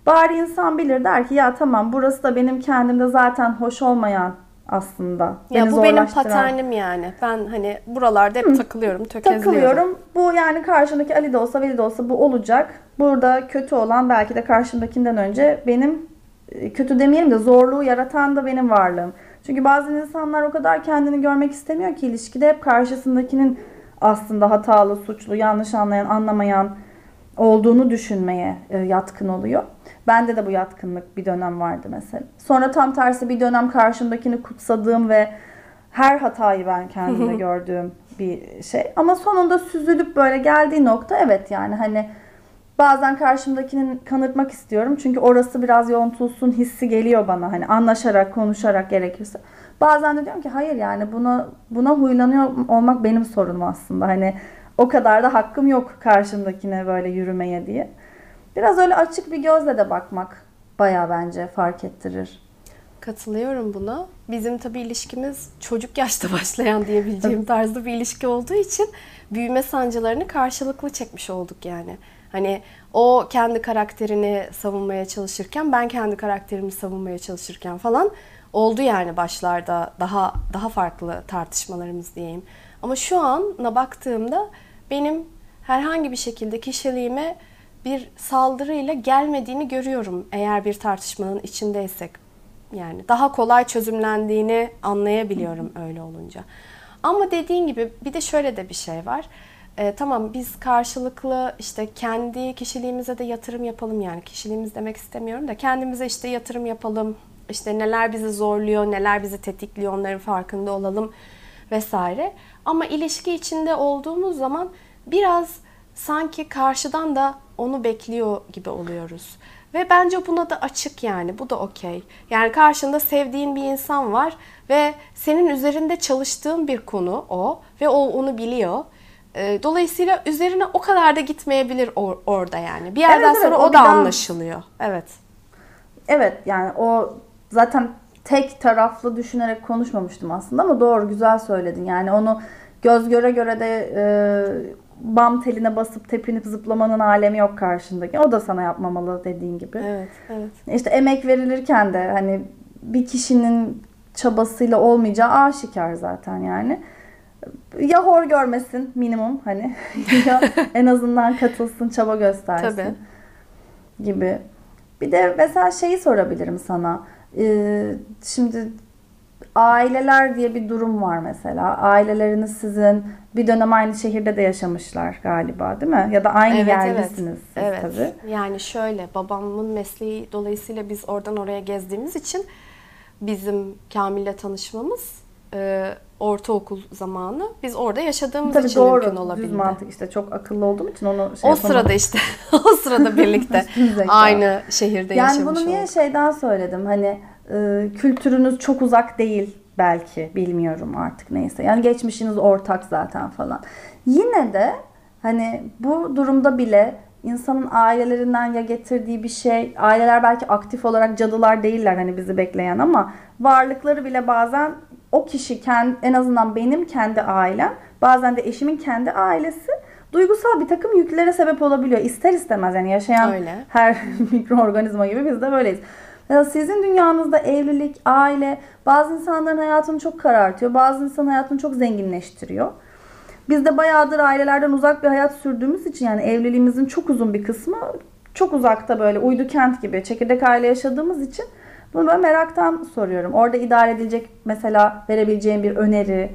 Bari insan bilir der ki ya tamam burası da benim kendimde zaten hoş olmayan aslında. Ya bu benim paternim yani. Ben hani buralarda hep Hı, takılıyorum, tökezliyorum. Takılıyorum. Bu yani karşımdaki Ali de olsa Veli de olsa bu olacak. Burada kötü olan belki de karşımdakinden önce benim e, kötü demeyelim de zorluğu yaratan da benim varlığım. Çünkü bazı insanlar o kadar kendini görmek istemiyor ki ilişkide hep karşısındakinin aslında hatalı, suçlu, yanlış anlayan, anlamayan olduğunu düşünmeye e, yatkın oluyor. Bende de bu yatkınlık bir dönem vardı mesela. Sonra tam tersi bir dönem karşımdakini kutsadığım ve her hatayı ben kendimde (laughs) gördüğüm bir şey. Ama sonunda süzülüp böyle geldiği nokta evet yani hani bazen karşımdakinin kanırtmak istiyorum. Çünkü orası biraz yontulsun hissi geliyor bana hani anlaşarak konuşarak gerekirse. Bazen de diyorum ki hayır yani buna buna huylanıyor olmak benim sorunum aslında. Hani o kadar da hakkım yok karşımdakine böyle yürümeye diye. Biraz öyle açık bir gözle de bakmak baya bence fark ettirir. Katılıyorum buna. Bizim tabii ilişkimiz çocuk yaşta (laughs) başlayan diyebileceğim tarzda bir ilişki olduğu için büyüme sancılarını karşılıklı çekmiş olduk yani. Hani o kendi karakterini savunmaya çalışırken ben kendi karakterimi savunmaya çalışırken falan oldu yani başlarda daha daha farklı tartışmalarımız diyeyim. Ama şu ana baktığımda benim herhangi bir şekilde kişiliğime bir saldırıyla gelmediğini görüyorum eğer bir tartışmanın içindeysek. Yani daha kolay çözümlendiğini anlayabiliyorum öyle olunca. Ama dediğin gibi bir de şöyle de bir şey var. E, tamam biz karşılıklı işte kendi kişiliğimize de yatırım yapalım yani kişiliğimiz demek istemiyorum da kendimize işte yatırım yapalım. İşte neler bizi zorluyor, neler bizi tetikliyor onların farkında olalım vesaire. Ama ilişki içinde olduğumuz zaman biraz sanki karşıdan da onu bekliyor gibi oluyoruz. Ve bence buna da açık yani. Bu da okey. Yani karşında sevdiğin bir insan var ve senin üzerinde çalıştığın bir konu o ve o onu biliyor. Ee, dolayısıyla üzerine o kadar da gitmeyebilir or- orada yani. Bir yerden evet, sonra evet, o, o da anlaşılıyor. Evet. Evet yani o zaten tek taraflı düşünerek konuşmamıştım aslında ama doğru güzel söyledin. Yani onu göz göre göre de e, bam teline basıp tepinip zıplamanın alemi yok karşındaki. O da sana yapmamalı dediğin gibi. Evet, evet. İşte emek verilirken de hani bir kişinin çabasıyla olmayacağı aşikar zaten yani. Ya hor görmesin minimum hani (laughs) ya en azından katılsın, çaba göstersin Tabii. gibi. Bir de mesela şeyi sorabilirim sana. Ee, şimdi aileler diye bir durum var mesela. Aileleriniz sizin bir dönem aynı şehirde de yaşamışlar galiba değil mi? Ya da aynı evet, yerdesiniz evet. siz evet. tabii. Yani şöyle babamın mesleği dolayısıyla biz oradan oraya gezdiğimiz için bizim Kamil'le tanışmamız e, ortaokul zamanı. Biz orada yaşadığımız Tabii için doğru, mümkün olabildi. Düz mantık işte çok akıllı olduğum için onu şey O sırada işte (laughs) o sırada (laughs) birlikte aynı şehirde yani yaşamış Yani bunu niye olduk. şeyden söyledim hani e, kültürünüz çok uzak değil belki bilmiyorum artık neyse. Yani geçmişiniz ortak zaten falan. Yine de hani bu durumda bile insanın ailelerinden ya getirdiği bir şey, aileler belki aktif olarak cadılar değiller hani bizi bekleyen ama varlıkları bile bazen o kişi kendi, en azından benim kendi ailem, bazen de eşimin kendi ailesi duygusal bir takım yüklere sebep olabiliyor. İster istemez yani yaşayan Öyle. her (laughs) mikroorganizma gibi biz de böyleyiz. Ya sizin dünyanızda evlilik, aile bazı insanların hayatını çok karartıyor. Bazı insanın hayatını çok zenginleştiriyor. Biz de bayağıdır ailelerden uzak bir hayat sürdüğümüz için yani evliliğimizin çok uzun bir kısmı çok uzakta böyle uydu kent gibi çekirdek aile yaşadığımız için bunu ben meraktan soruyorum. Orada idare edilecek mesela verebileceğim bir öneri,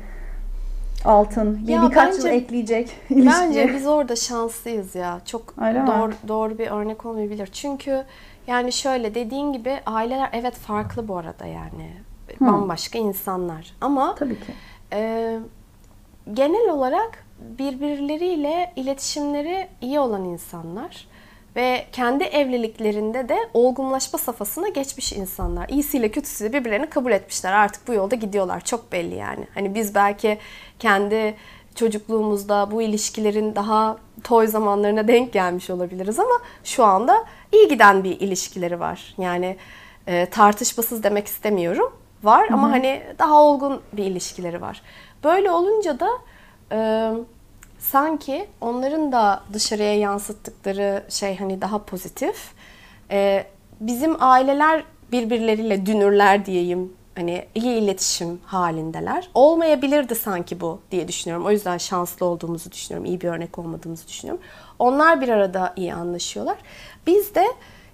altın, bir, ya birkaç bence, yıl ekleyecek (laughs) ilişkiye. Bence biz orada şanslıyız ya. Çok Öyle doğru, mi? doğru bir örnek olmayabilir. Çünkü yani şöyle dediğin gibi aileler evet farklı bu arada yani. Hı. Bambaşka insanlar. Ama Tabii ki. E, genel olarak birbirleriyle iletişimleri iyi olan insanlar ve kendi evliliklerinde de olgunlaşma safhasına geçmiş insanlar. İyisiyle kötüsüyle birbirlerini kabul etmişler. Artık bu yolda gidiyorlar. Çok belli yani. Hani biz belki kendi çocukluğumuzda bu ilişkilerin daha toy zamanlarına denk gelmiş olabiliriz ama şu anda iyi giden bir ilişkileri var. Yani e, tartışmasız demek istemiyorum. Var ama Hı-hı. hani daha olgun bir ilişkileri var. Böyle olunca da e, sanki onların da dışarıya yansıttıkları şey hani daha pozitif. E, bizim aileler birbirleriyle dünürler diyeyim hani iyi iletişim halindeler. Olmayabilirdi sanki bu diye düşünüyorum. O yüzden şanslı olduğumuzu düşünüyorum. İyi bir örnek olmadığımızı düşünüyorum. Onlar bir arada iyi anlaşıyorlar. Biz de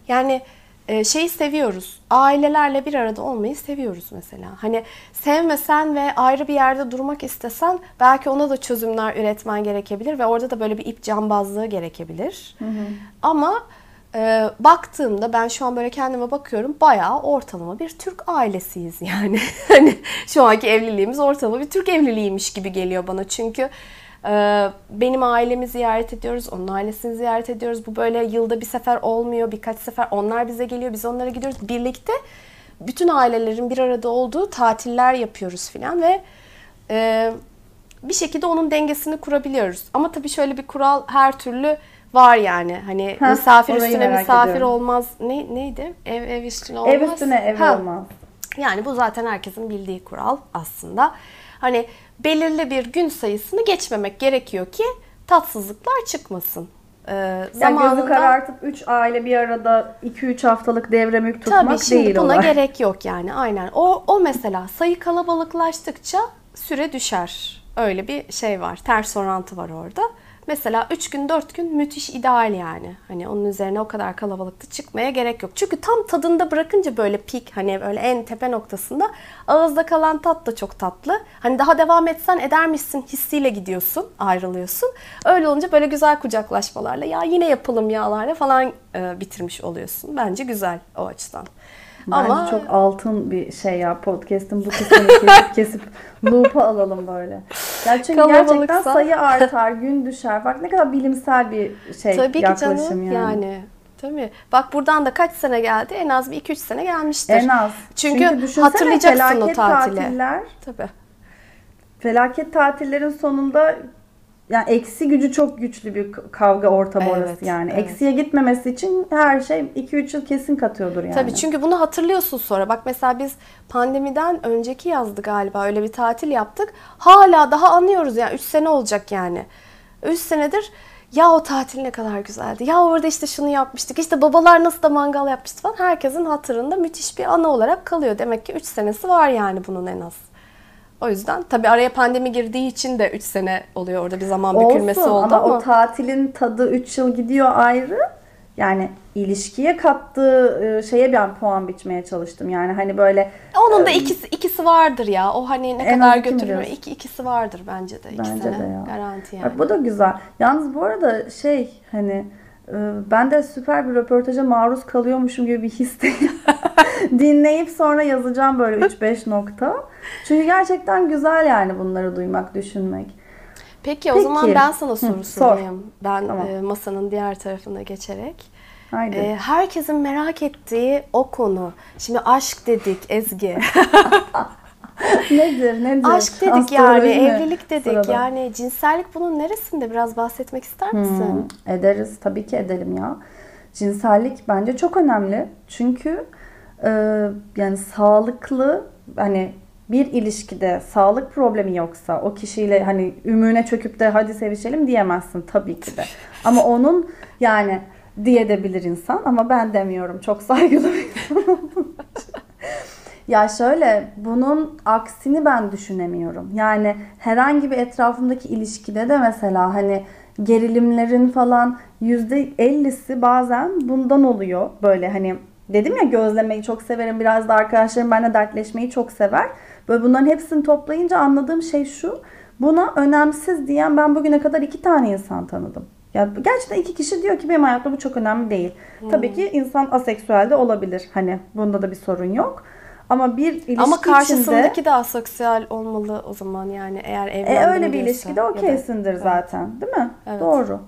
yani e, şeyi seviyoruz. Ailelerle bir arada olmayı seviyoruz mesela. Hani sevmesen ve ayrı bir yerde durmak istesen belki ona da çözümler üretmen gerekebilir ve orada da böyle bir ip cambazlığı gerekebilir. Hı hı. Ama e, baktığımda ben şu an böyle kendime bakıyorum bayağı ortalama bir Türk ailesiyiz yani. (laughs) hani şu anki evliliğimiz ortalama bir Türk evliliğiymiş gibi geliyor bana. Çünkü benim ailemi ziyaret ediyoruz, onun ailesini ziyaret ediyoruz. Bu böyle yılda bir sefer olmuyor, birkaç sefer onlar bize geliyor, biz onlara gidiyoruz. Birlikte bütün ailelerin bir arada olduğu tatiller yapıyoruz filan ve e, bir şekilde onun dengesini kurabiliyoruz. Ama tabii şöyle bir kural her türlü var yani. Hani Heh, misafir üstüne misafir ediyorum. olmaz. Ne neydi? Ev ev üstüne olmaz. Ev üstüne ev ha. olmaz. Yani bu zaten herkesin bildiği kural aslında. Hani belirli bir gün sayısını geçmemek gerekiyor ki tatsızlıklar çıkmasın. Ee, yani zamanında, gözü karartıp 3 aile bir arada 2-3 haftalık devre mülk tutmak tabii, şimdi değil buna olay. gerek yok yani aynen. O, o mesela sayı kalabalıklaştıkça süre düşer. Öyle bir şey var. Ters orantı var orada. Mesela 3 gün 4 gün müthiş ideal yani. Hani onun üzerine o kadar kalabalıkta çıkmaya gerek yok. Çünkü tam tadında bırakınca böyle pik hani böyle en tepe noktasında ağızda kalan tat da çok tatlı. Hani daha devam etsen edermişsin hissiyle gidiyorsun, ayrılıyorsun. Öyle olunca böyle güzel kucaklaşmalarla ya yine yapalım yağlarla falan e, bitirmiş oluyorsun. Bence güzel o açıdan. Bence Ama çok altın bir şey ya podcast'ın bu kısmını kesip (laughs) kesip loop'a alalım böyle. Ya çünkü gerçekten sayı artar, gün düşer. Bak ne kadar bilimsel bir şey Tabii yaklaşım ki canım, yani. yani. Tabii. Bak buradan da kaç sene geldi? En az bir 2-3 sene gelmiştir. En az. Çünkü, Çünkü hatırlayacaksın o tatili. tatiller. Tabii. Felaket tatillerin sonunda yani eksi gücü çok güçlü bir kavga ortamı evet, orası yani. Evet. Eksiye gitmemesi için her şey 2-3 yıl kesin katıyordur yani. Tabii çünkü bunu hatırlıyorsun sonra. Bak mesela biz pandemiden önceki yazdı galiba öyle bir tatil yaptık. Hala daha anlıyoruz yani 3 sene olacak yani. 3 senedir ya o tatil ne kadar güzeldi. Ya orada işte şunu yapmıştık. İşte babalar nasıl da mangal yapmıştı falan. Herkesin hatırında müthiş bir anı olarak kalıyor. Demek ki 3 senesi var yani bunun en az. O yüzden tabii araya pandemi girdiği için de 3 sene oluyor orada bir zaman bükülmesi Olsun, oldu ama, ama o tatilin tadı 3 yıl gidiyor ayrı. Yani ilişkiye kattığı e, şeye ben puan biçmeye çalıştım. Yani hani böyle onun da e, ikisi ikisi vardır ya. O hani ne kadar götürüyor. İki, ikisi vardır bence de. Bence de ya. Garanti yani. Bak, bu da güzel. Yalnız bu arada şey hani e, ben de süper bir röportaja maruz kalıyormuşum gibi bir histeyim. (laughs) (laughs) Dinleyip sonra yazacağım böyle 3-5 nokta. Çünkü gerçekten güzel yani bunları duymak, düşünmek. Peki, Peki. o zaman ben sana soru Hı, sorayım. Sor. Ben tamam. e, masanın diğer tarafına geçerek. Haydi. E, herkesin merak ettiği o konu. Şimdi aşk dedik Ezgi. (laughs) nedir nedir? Aşk dedik Astroloji yani, mi? evlilik dedik. Sırada. Yani cinsellik bunun neresinde? Biraz bahsetmek ister misin? Hmm, ederiz tabii ki edelim ya. Cinsellik bence çok önemli. Çünkü e, yani sağlıklı hani bir ilişkide sağlık problemi yoksa o kişiyle hani ümüne çöküp de hadi sevişelim diyemezsin tabii ki de. Ama onun yani diyebilir insan ama ben demiyorum. Çok saygılı bir insan Ya şöyle bunun aksini ben düşünemiyorum. Yani herhangi bir etrafımdaki ilişkide de mesela hani gerilimlerin falan yüzde ellisi bazen bundan oluyor. Böyle hani dedim ya gözlemeyi çok severim. Biraz da arkadaşlarım benimle dertleşmeyi çok sever. Böyle bunların hepsini toplayınca anladığım şey şu. Buna önemsiz diyen ben bugüne kadar iki tane insan tanıdım. Ya gerçekten iki kişi diyor ki benim hayatımda bu çok önemli değil. Hmm. Tabii ki insan aseksüel de olabilir. Hani bunda da bir sorun yok. Ama bir ilişki Ama karşısındaki içinde, de asosyal olmalı o zaman yani eğer evlendim e, öyle bir ilişkide okeysindir zaten değil mi? Evet. Doğru.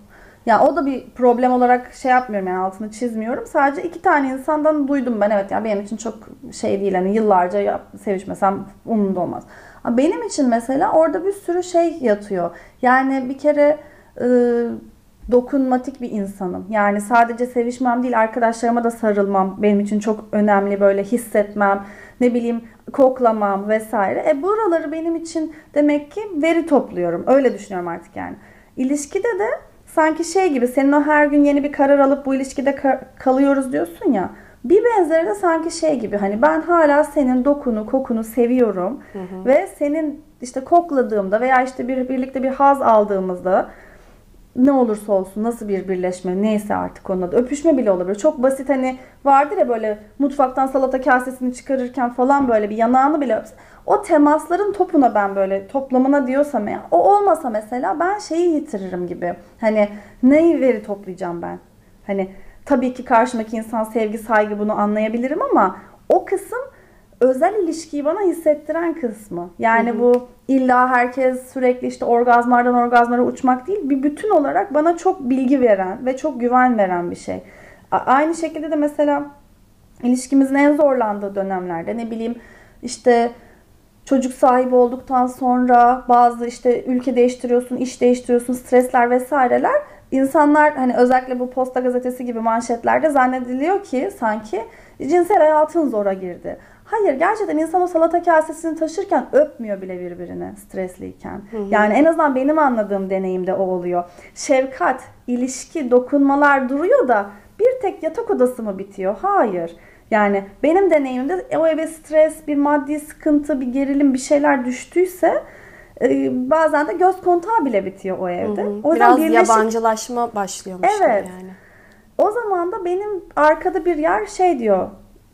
Ya o da bir problem olarak şey yapmıyorum yani altını çizmiyorum. Sadece iki tane insandan duydum ben evet ya benim için çok şey değil hani yıllarca yap, sevişmesem umurumda olmaz. Ama benim için mesela orada bir sürü şey yatıyor. Yani bir kere e, dokunmatik bir insanım. Yani sadece sevişmem değil arkadaşlarıma da sarılmam benim için çok önemli böyle hissetmem ne bileyim koklamam vesaire. E buraları benim için demek ki veri topluyorum. Öyle düşünüyorum artık yani. İlişkide de sanki şey gibi senin o her gün yeni bir karar alıp bu ilişkide kalıyoruz diyorsun ya. Bir benzeri de sanki şey gibi hani ben hala senin dokunu, kokunu seviyorum hı hı. ve senin işte kokladığımda veya işte bir birlikte bir haz aldığımızda ne olursa olsun nasıl bir birleşme neyse artık onun adı öpüşme bile olabilir. Çok basit hani vardır ya böyle mutfaktan salata kasesini çıkarırken falan böyle bir yanağını bile. O temasların topuna ben böyle toplamına diyorsam ya o olmasa mesela ben şeyi yitiririm gibi. Hani neyi veri toplayacağım ben? Hani tabii ki karşımdaki insan sevgi saygı bunu anlayabilirim ama o kısım özel ilişkiyi bana hissettiren kısmı. Yani hı hı. bu illa herkes sürekli işte orgazmardan orgazmara uçmak değil. Bir bütün olarak bana çok bilgi veren ve çok güven veren bir şey. Aynı şekilde de mesela ilişkimizin en zorlandığı dönemlerde ne bileyim işte çocuk sahibi olduktan sonra bazı işte ülke değiştiriyorsun, iş değiştiriyorsun, stresler vesaireler insanlar hani özellikle bu posta gazetesi gibi manşetlerde zannediliyor ki sanki cinsel hayatın zora girdi. Hayır gerçekten insan o salata kasesini taşırken öpmüyor bile birbirini stresliyken. Hı hı. Yani en azından benim anladığım deneyimde o oluyor. Şefkat, ilişki, dokunmalar duruyor da bir tek yatak odası mı bitiyor? Hayır. Yani benim deneyimimde o eve stres, bir maddi sıkıntı, bir gerilim, bir şeyler düştüyse e, bazen de göz kontağı bile bitiyor o evde. Hı hı. O Biraz birleşik... yabancılaşma başlıyormuş evet. yani. O zaman da benim arkada bir yer şey diyor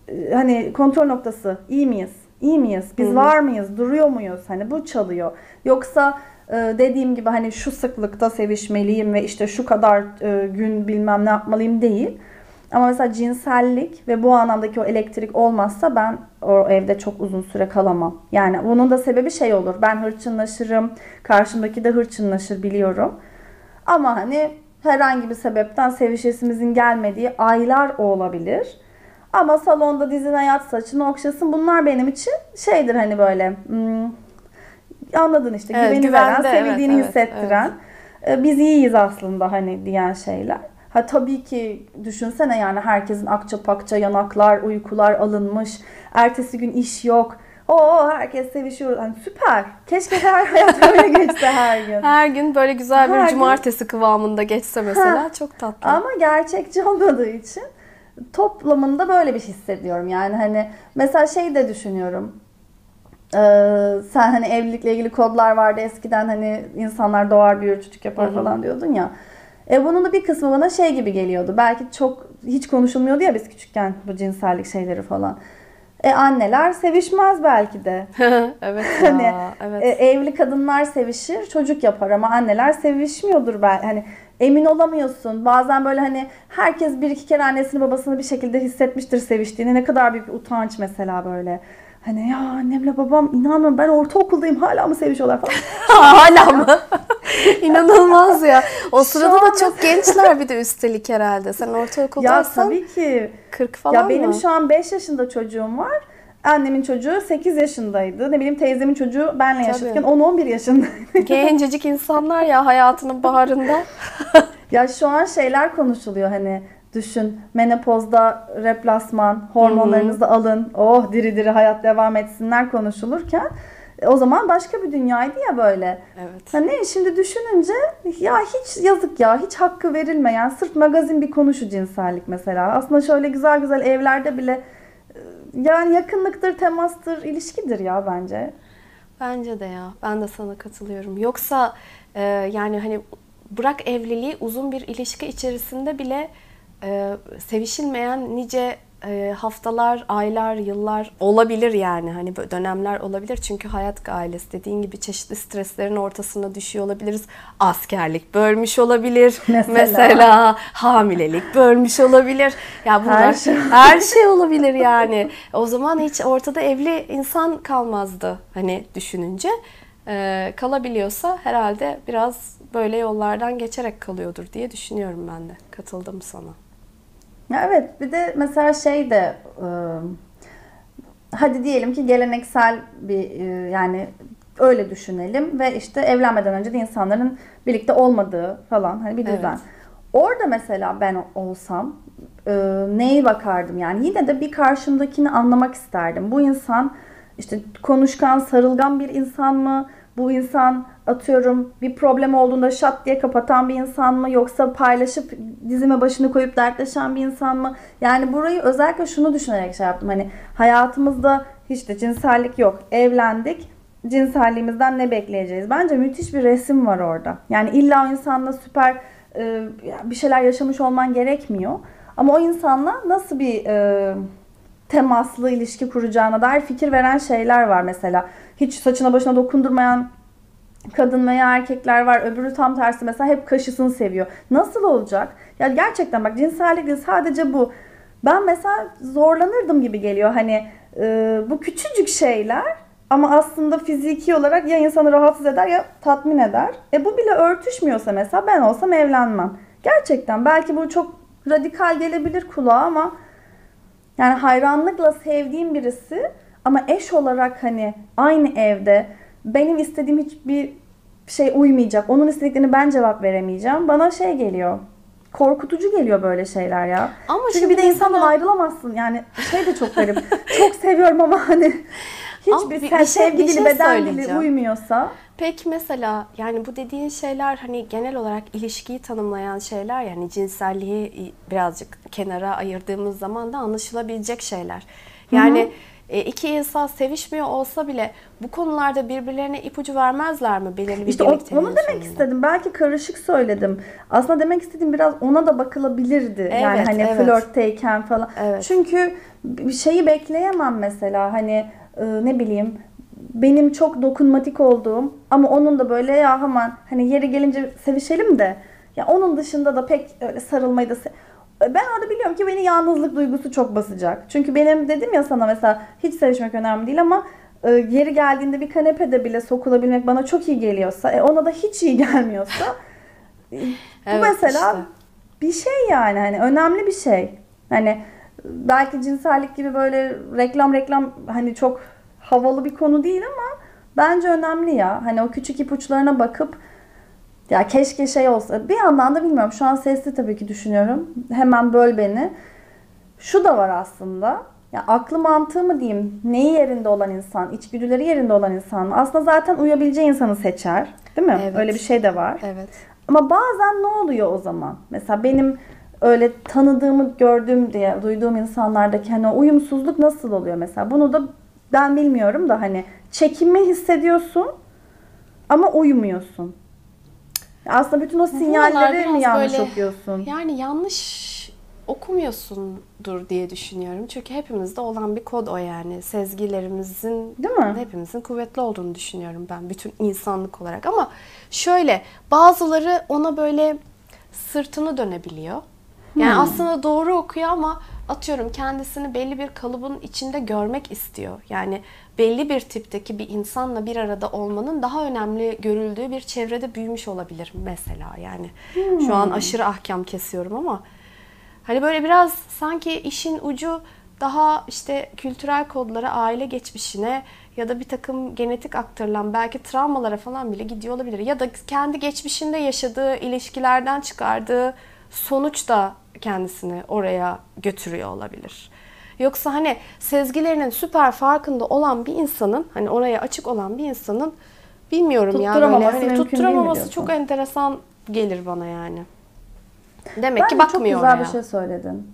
e, hani kontrol noktası iyi miyiz? İyi miyiz? Biz Hı-hı. var mıyız? Duruyor muyuz? Hani bu çalıyor. Yoksa e, dediğim gibi hani şu sıklıkta sevişmeliyim ve işte şu kadar gün bilmem ne yapmalıyım değil. Ama mesela cinsellik ve bu anlamdaki o elektrik olmazsa ben o evde çok uzun süre kalamam. Yani bunun da sebebi şey olur. Ben hırçınlaşırım. Karşımdaki de hırçınlaşır biliyorum. Ama hani herhangi bir sebepten sevişesimizin gelmediği aylar olabilir. Ama salonda dizine yat saçını okşasın. Bunlar benim için şeydir hani böyle hmm, anladın işte evet, güveni veren, sevildiğini evet, hissettiren. Evet. Biz iyiyiz aslında hani diyen şeyler. Ha tabii ki düşünsene yani herkesin akça pakça yanaklar, uykular alınmış. Ertesi gün iş yok. Oo herkes sevişiyor. Yani süper. Keşke her (laughs) hayat öyle geçse her gün. Her gün böyle güzel bir her cumartesi gün... kıvamında geçse mesela ha. çok tatlı. Ama gerçekçi (laughs) olmadığı için toplamında böyle bir şey hissediyorum. Yani hani mesela şey de düşünüyorum. Ee, sen hani evlilikle ilgili kodlar vardı eskiden hani insanlar doğar büyür çocuk yapar Hı-hı. falan diyordun ya. E bunun da bir kısmı bana şey gibi geliyordu. Belki çok hiç konuşulmuyordu ya biz küçükken bu cinsellik şeyleri falan. E anneler sevişmez belki de. (laughs) evet ya, hani evet. E, evli kadınlar sevişir, çocuk yapar ama anneler sevişmiyordur belki. Hani emin olamıyorsun. Bazen böyle hani herkes bir iki kere annesini babasını bir şekilde hissetmiştir seviştiğini. Ne kadar büyük bir utanç mesela böyle. Hani ya annemle babam inanmıyorum ben ortaokuldayım hala mı sevişiyorlar falan. (laughs) hala mı? (laughs) İnanılmaz ya. O sırada da çok gençler bir de (laughs) üstelik herhalde. Sen ortaokuldaysan. Ya tabii ki. 40 falan Ya benim şu an 5 yaşında çocuğum var. Annemin çocuğu 8 yaşındaydı. Ne bileyim teyzemin çocuğu benle yaşarken 10-11 yaşındaydı. Gencecik insanlar ya hayatının baharında. ya şu an şeyler konuşuluyor hani düşün menopozda replasman hormonlarınızı alın oh diri diri hayat devam etsinler konuşulurken e, o zaman başka bir dünyaydı ya böyle. Evet. Hani şimdi düşününce ya hiç yazık ya hiç hakkı verilmeyen sırf magazin bir konuşu cinsellik mesela. Aslında şöyle güzel güzel evlerde bile yani yakınlıktır, temastır, ilişkidir ya bence. Bence de ya. Ben de sana katılıyorum. Yoksa e, yani hani bırak evliliği uzun bir ilişki içerisinde bile e, sevişilmeyen nice e, haftalar, aylar, yıllar olabilir yani. Hani böyle dönemler olabilir. Çünkü hayat ailesi dediğin gibi çeşitli streslerin ortasına düşüyor olabiliriz. Askerlik bölmüş olabilir. (laughs) Mesela, Mesela hamilelik bölmüş olabilir. Ya bunlar her şey. her şey olabilir yani. O zaman hiç ortada evli insan kalmazdı hani düşününce. e, kalabiliyorsa herhalde biraz böyle yollardan geçerek kalıyordur diye düşünüyorum ben de. Katıldım sana. Ya evet bir de mesela şey de e, hadi diyelim ki geleneksel bir e, yani öyle düşünelim ve işte evlenmeden önce de insanların birlikte olmadığı falan hani bir düzen. Evet. Orada mesela ben olsam e, neyi bakardım yani yine de bir karşımdakini anlamak isterdim. Bu insan işte konuşkan, sarılgan bir insan mı? Bu insan atıyorum bir problem olduğunda şat diye kapatan bir insan mı? Yoksa paylaşıp dizime başını koyup dertleşen bir insan mı? Yani burayı özellikle şunu düşünerek şey yaptım. Hani hayatımızda hiç de cinsellik yok. Evlendik. Cinselliğimizden ne bekleyeceğiz? Bence müthiş bir resim var orada. Yani illa o insanla süper e, bir şeyler yaşamış olman gerekmiyor. Ama o insanla nasıl bir e, temaslı ilişki kuracağına dair fikir veren şeyler var mesela. Hiç saçına başına dokundurmayan kadın veya erkekler var. Öbürü tam tersi mesela hep kaşısını seviyor. Nasıl olacak? Ya gerçekten bak cinsellik sadece bu. Ben mesela zorlanırdım gibi geliyor. Hani e, bu küçücük şeyler ama aslında fiziki olarak ya insanı rahatsız eder ya tatmin eder. E bu bile örtüşmüyorsa mesela ben olsam evlenmem. Gerçekten belki bu çok radikal gelebilir kulağa ama yani hayranlıkla sevdiğim birisi ama eş olarak hani aynı evde benim istediğim hiçbir şey uymayacak. Onun istediklerini ben cevap veremeyeceğim. Bana şey geliyor. Korkutucu geliyor böyle şeyler ya. Ama Çünkü bir de insandan ayrılamazsın. Yani şey de çok garip. (laughs) çok seviyorum ama hani hiçbir bir, bir şey, sevgi dili, şey beden dili uymuyorsa. Peki mesela yani bu dediğin şeyler hani genel olarak ilişkiyi tanımlayan şeyler yani cinselliği birazcık kenara ayırdığımız zaman da anlaşılabilecek şeyler. Yani Hı-hı iki insan sevişmiyor olsa bile bu konularda birbirlerine ipucu vermezler mi belirli bir İşte onu demek sonunda. istedim. Belki karışık söyledim. Aslında demek istediğim biraz ona da bakılabilirdi. Evet, yani hani evet. flörtteyken falan. Evet. Çünkü bir şeyi bekleyemem mesela. Hani e, ne bileyim benim çok dokunmatik olduğum ama onun da böyle ya hemen hani yeri gelince sevişelim de ya onun dışında da pek öyle sarılmayı da ben orada biliyorum ki beni yalnızlık duygusu çok basacak. Çünkü benim dedim ya sana mesela hiç sevişmek önemli değil ama e, yeri geldiğinde bir kanepede bile sokulabilmek bana çok iyi geliyorsa, e, ona da hiç iyi gelmiyorsa e, bu (laughs) evet, mesela işte. bir şey yani hani önemli bir şey. Hani belki cinsellik gibi böyle reklam reklam hani çok havalı bir konu değil ama bence önemli ya. Hani o küçük ipuçlarına bakıp ya keşke şey olsa. Bir yandan da bilmiyorum. Şu an sesli tabii ki düşünüyorum. Hemen böl beni. Şu da var aslında. Ya aklı mantığı mı diyeyim? Neyi yerinde olan insan, içgüdüleri yerinde olan insan mı? Aslında zaten uyabileceği insanı seçer. Değil mi? Evet. Öyle bir şey de var. Evet. Ama bazen ne oluyor o zaman? Mesela benim öyle tanıdığımı gördüğüm diye duyduğum insanlardaki hani o uyumsuzluk nasıl oluyor mesela? Bunu da ben bilmiyorum da hani çekinme hissediyorsun ama uyumuyorsun. Aslında bütün o sinyalleri mi yanlış böyle, okuyorsun? Yani yanlış okumuyorsundur diye düşünüyorum. Çünkü hepimizde olan bir kod o yani. Sezgilerimizin Değil mi? hepimizin kuvvetli olduğunu düşünüyorum ben bütün insanlık olarak. Ama şöyle bazıları ona böyle sırtını dönebiliyor. Yani hmm. aslında doğru okuyor ama atıyorum kendisini belli bir kalıbın içinde görmek istiyor. Yani belli bir tipteki bir insanla bir arada olmanın daha önemli görüldüğü bir çevrede büyümüş olabilir mesela yani. Hmm. Şu an hmm. aşırı ahkam kesiyorum ama hani böyle biraz sanki işin ucu daha işte kültürel kodlara, aile geçmişine ya da bir takım genetik aktarılan belki travmalara falan bile gidiyor olabilir. Ya da kendi geçmişinde yaşadığı ilişkilerden çıkardığı sonuç da kendisini oraya götürüyor olabilir. Yoksa hani sezgilerinin süper farkında olan bir insanın hani oraya açık olan bir insanın bilmiyorum ya böyle hani tutturamaması çok enteresan gelir bana yani. Demek Bence ki bakmıyor çok güzel oraya. bir şey söyledin.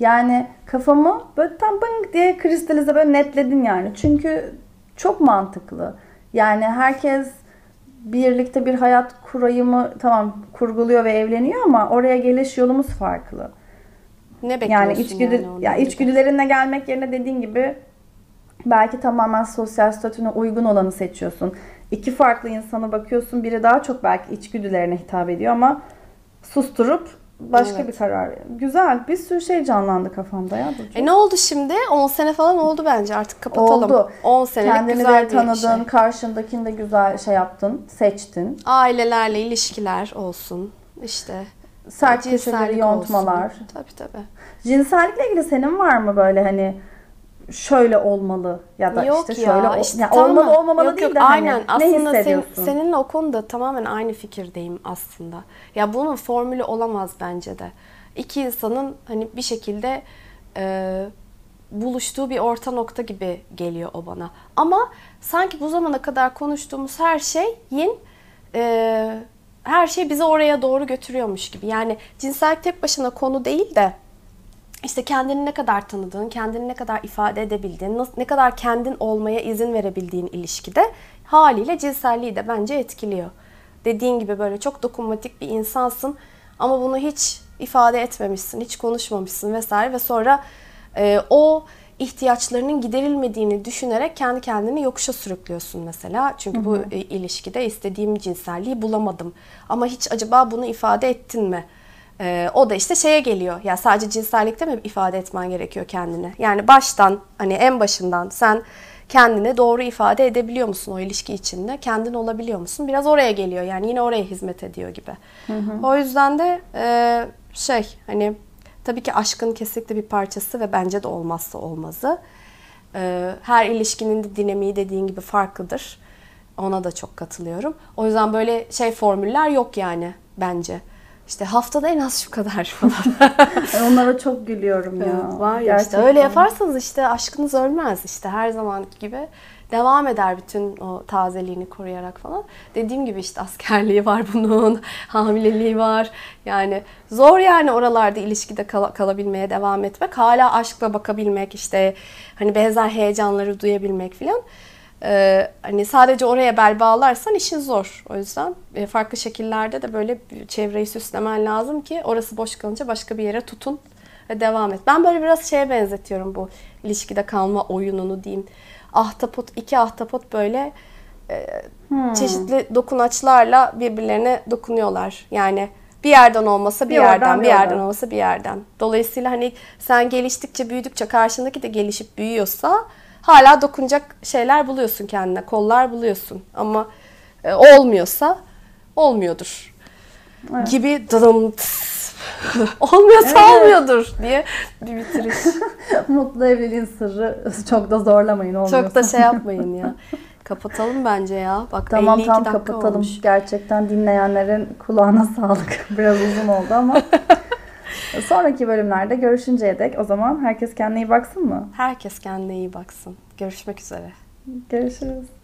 Yani kafamı böyle tam bıng diye kristalize böyle netledin yani. Çünkü çok mantıklı. Yani herkes birlikte bir hayat kurayımı tamam kurguluyor ve evleniyor ama oraya geliş yolumuz farklı. Ne bekliyorsun yani içgüdü yani ya içgüdülerinle gelmek yerine dediğin gibi belki tamamen sosyal statüne uygun olanı seçiyorsun. İki farklı insana bakıyorsun. Biri daha çok belki içgüdülerine hitap ediyor ama susturup başka Evet. bir karar. Güzel. Bir sürü şey canlandı kafamda ya. Burcu. E ne oldu şimdi? 10 sene falan oldu bence artık kapatalım. Oldu. 10 senelik Kendini güzel de bir tanıdın, şey. karşındakini de güzel şey yaptın, seçtin. Ailelerle ilişkiler olsun. İşte Sert köşeleri yontmalar. olsun. Tabii tabii. Cinsellikle ilgili senin var mı böyle hani şöyle olmalı ya da Yok işte ya, şöyle ol- işte yani tamam. olmalı olmamalı Yok, değil yok, de hani aynen. ne Aslında sen- hissediyorsun? seninle o konuda tamamen aynı fikirdeyim aslında. Ya bunun formülü olamaz bence de. İki insanın hani bir şekilde e, buluştuğu bir orta nokta gibi geliyor o bana. Ama sanki bu zamana kadar konuştuğumuz her şeyin e, her şey bizi oraya doğru götürüyormuş gibi. Yani cinsellik tek başına konu değil de işte kendini ne kadar tanıdığın, kendini ne kadar ifade edebildiğin, ne kadar kendin olmaya izin verebildiğin ilişkide haliyle cinselliği de bence etkiliyor. Dediğin gibi böyle çok dokunmatik bir insansın ama bunu hiç ifade etmemişsin, hiç konuşmamışsın vesaire ve sonra e, o ihtiyaçlarının giderilmediğini düşünerek kendi kendini yokuşa sürüklüyorsun mesela. Çünkü bu e, ilişkide istediğim cinselliği bulamadım. Ama hiç acaba bunu ifade ettin mi? Ee, o da işte şeye geliyor. Ya sadece cinsellikte mi ifade etmen gerekiyor kendini? Yani baştan hani en başından sen kendini doğru ifade edebiliyor musun o ilişki içinde? Kendin olabiliyor musun? Biraz oraya geliyor. Yani yine oraya hizmet ediyor gibi. O yüzden de e, şey hani tabii ki aşkın kesinlikle bir parçası ve bence de olmazsa olmazı. Ee, her ilişkinin de dinamiği dediğin gibi farklıdır. Ona da çok katılıyorum. O yüzden böyle şey formüller yok yani bence. İşte haftada en az şu kadar (laughs) falan. (laughs) Onlara çok gülüyorum ya. Var ya işte öyle yaparsanız işte aşkınız ölmez işte her zamanki gibi devam eder bütün o tazeliğini koruyarak falan. Dediğim gibi işte askerliği var bunun, (laughs) hamileliği var. Yani zor yani oralarda ilişkide kal- kalabilmeye devam etmek. Hala aşkla bakabilmek işte hani benzer heyecanları duyabilmek filan. Ee, hani sadece oraya bel bağlarsan işin zor. O yüzden e, farklı şekillerde de böyle çevreyi süslemen lazım ki orası boş kalınca başka bir yere tutun ve devam et. Ben böyle biraz şeye benzetiyorum bu ilişkide kalma oyununu diyeyim. Ahtapot, iki ahtapot böyle e, çeşitli dokunaçlarla birbirlerine dokunuyorlar. Yani bir yerden olmasa bir, Bir oradan, yerden, bir bir yerden oradan. olmasa bir yerden. Dolayısıyla hani sen geliştikçe, büyüdükçe karşındaki de gelişip büyüyorsa hala dokunacak şeyler buluyorsun kendine, kollar buluyorsun. Ama e, olmuyorsa olmuyordur. Evet. Gibi dıdım tıs. (laughs) olmuyorsa Evet. olmuyordur diye bir bitiriş. (laughs) Mutlu evliliğin sırrı çok da zorlamayın olmuyorsa. Çok da şey yapmayın ya. Kapatalım bence ya. Bak Tamam 52 tam kapatalım. olmuş. Gerçekten dinleyenlerin kulağına (laughs) sağlık. Biraz uzun oldu ama. Sonraki bölümlerde görüşünceye dek o zaman herkes kendine iyi baksın mı? Herkes kendine iyi baksın. Görüşmek üzere. Görüşürüz.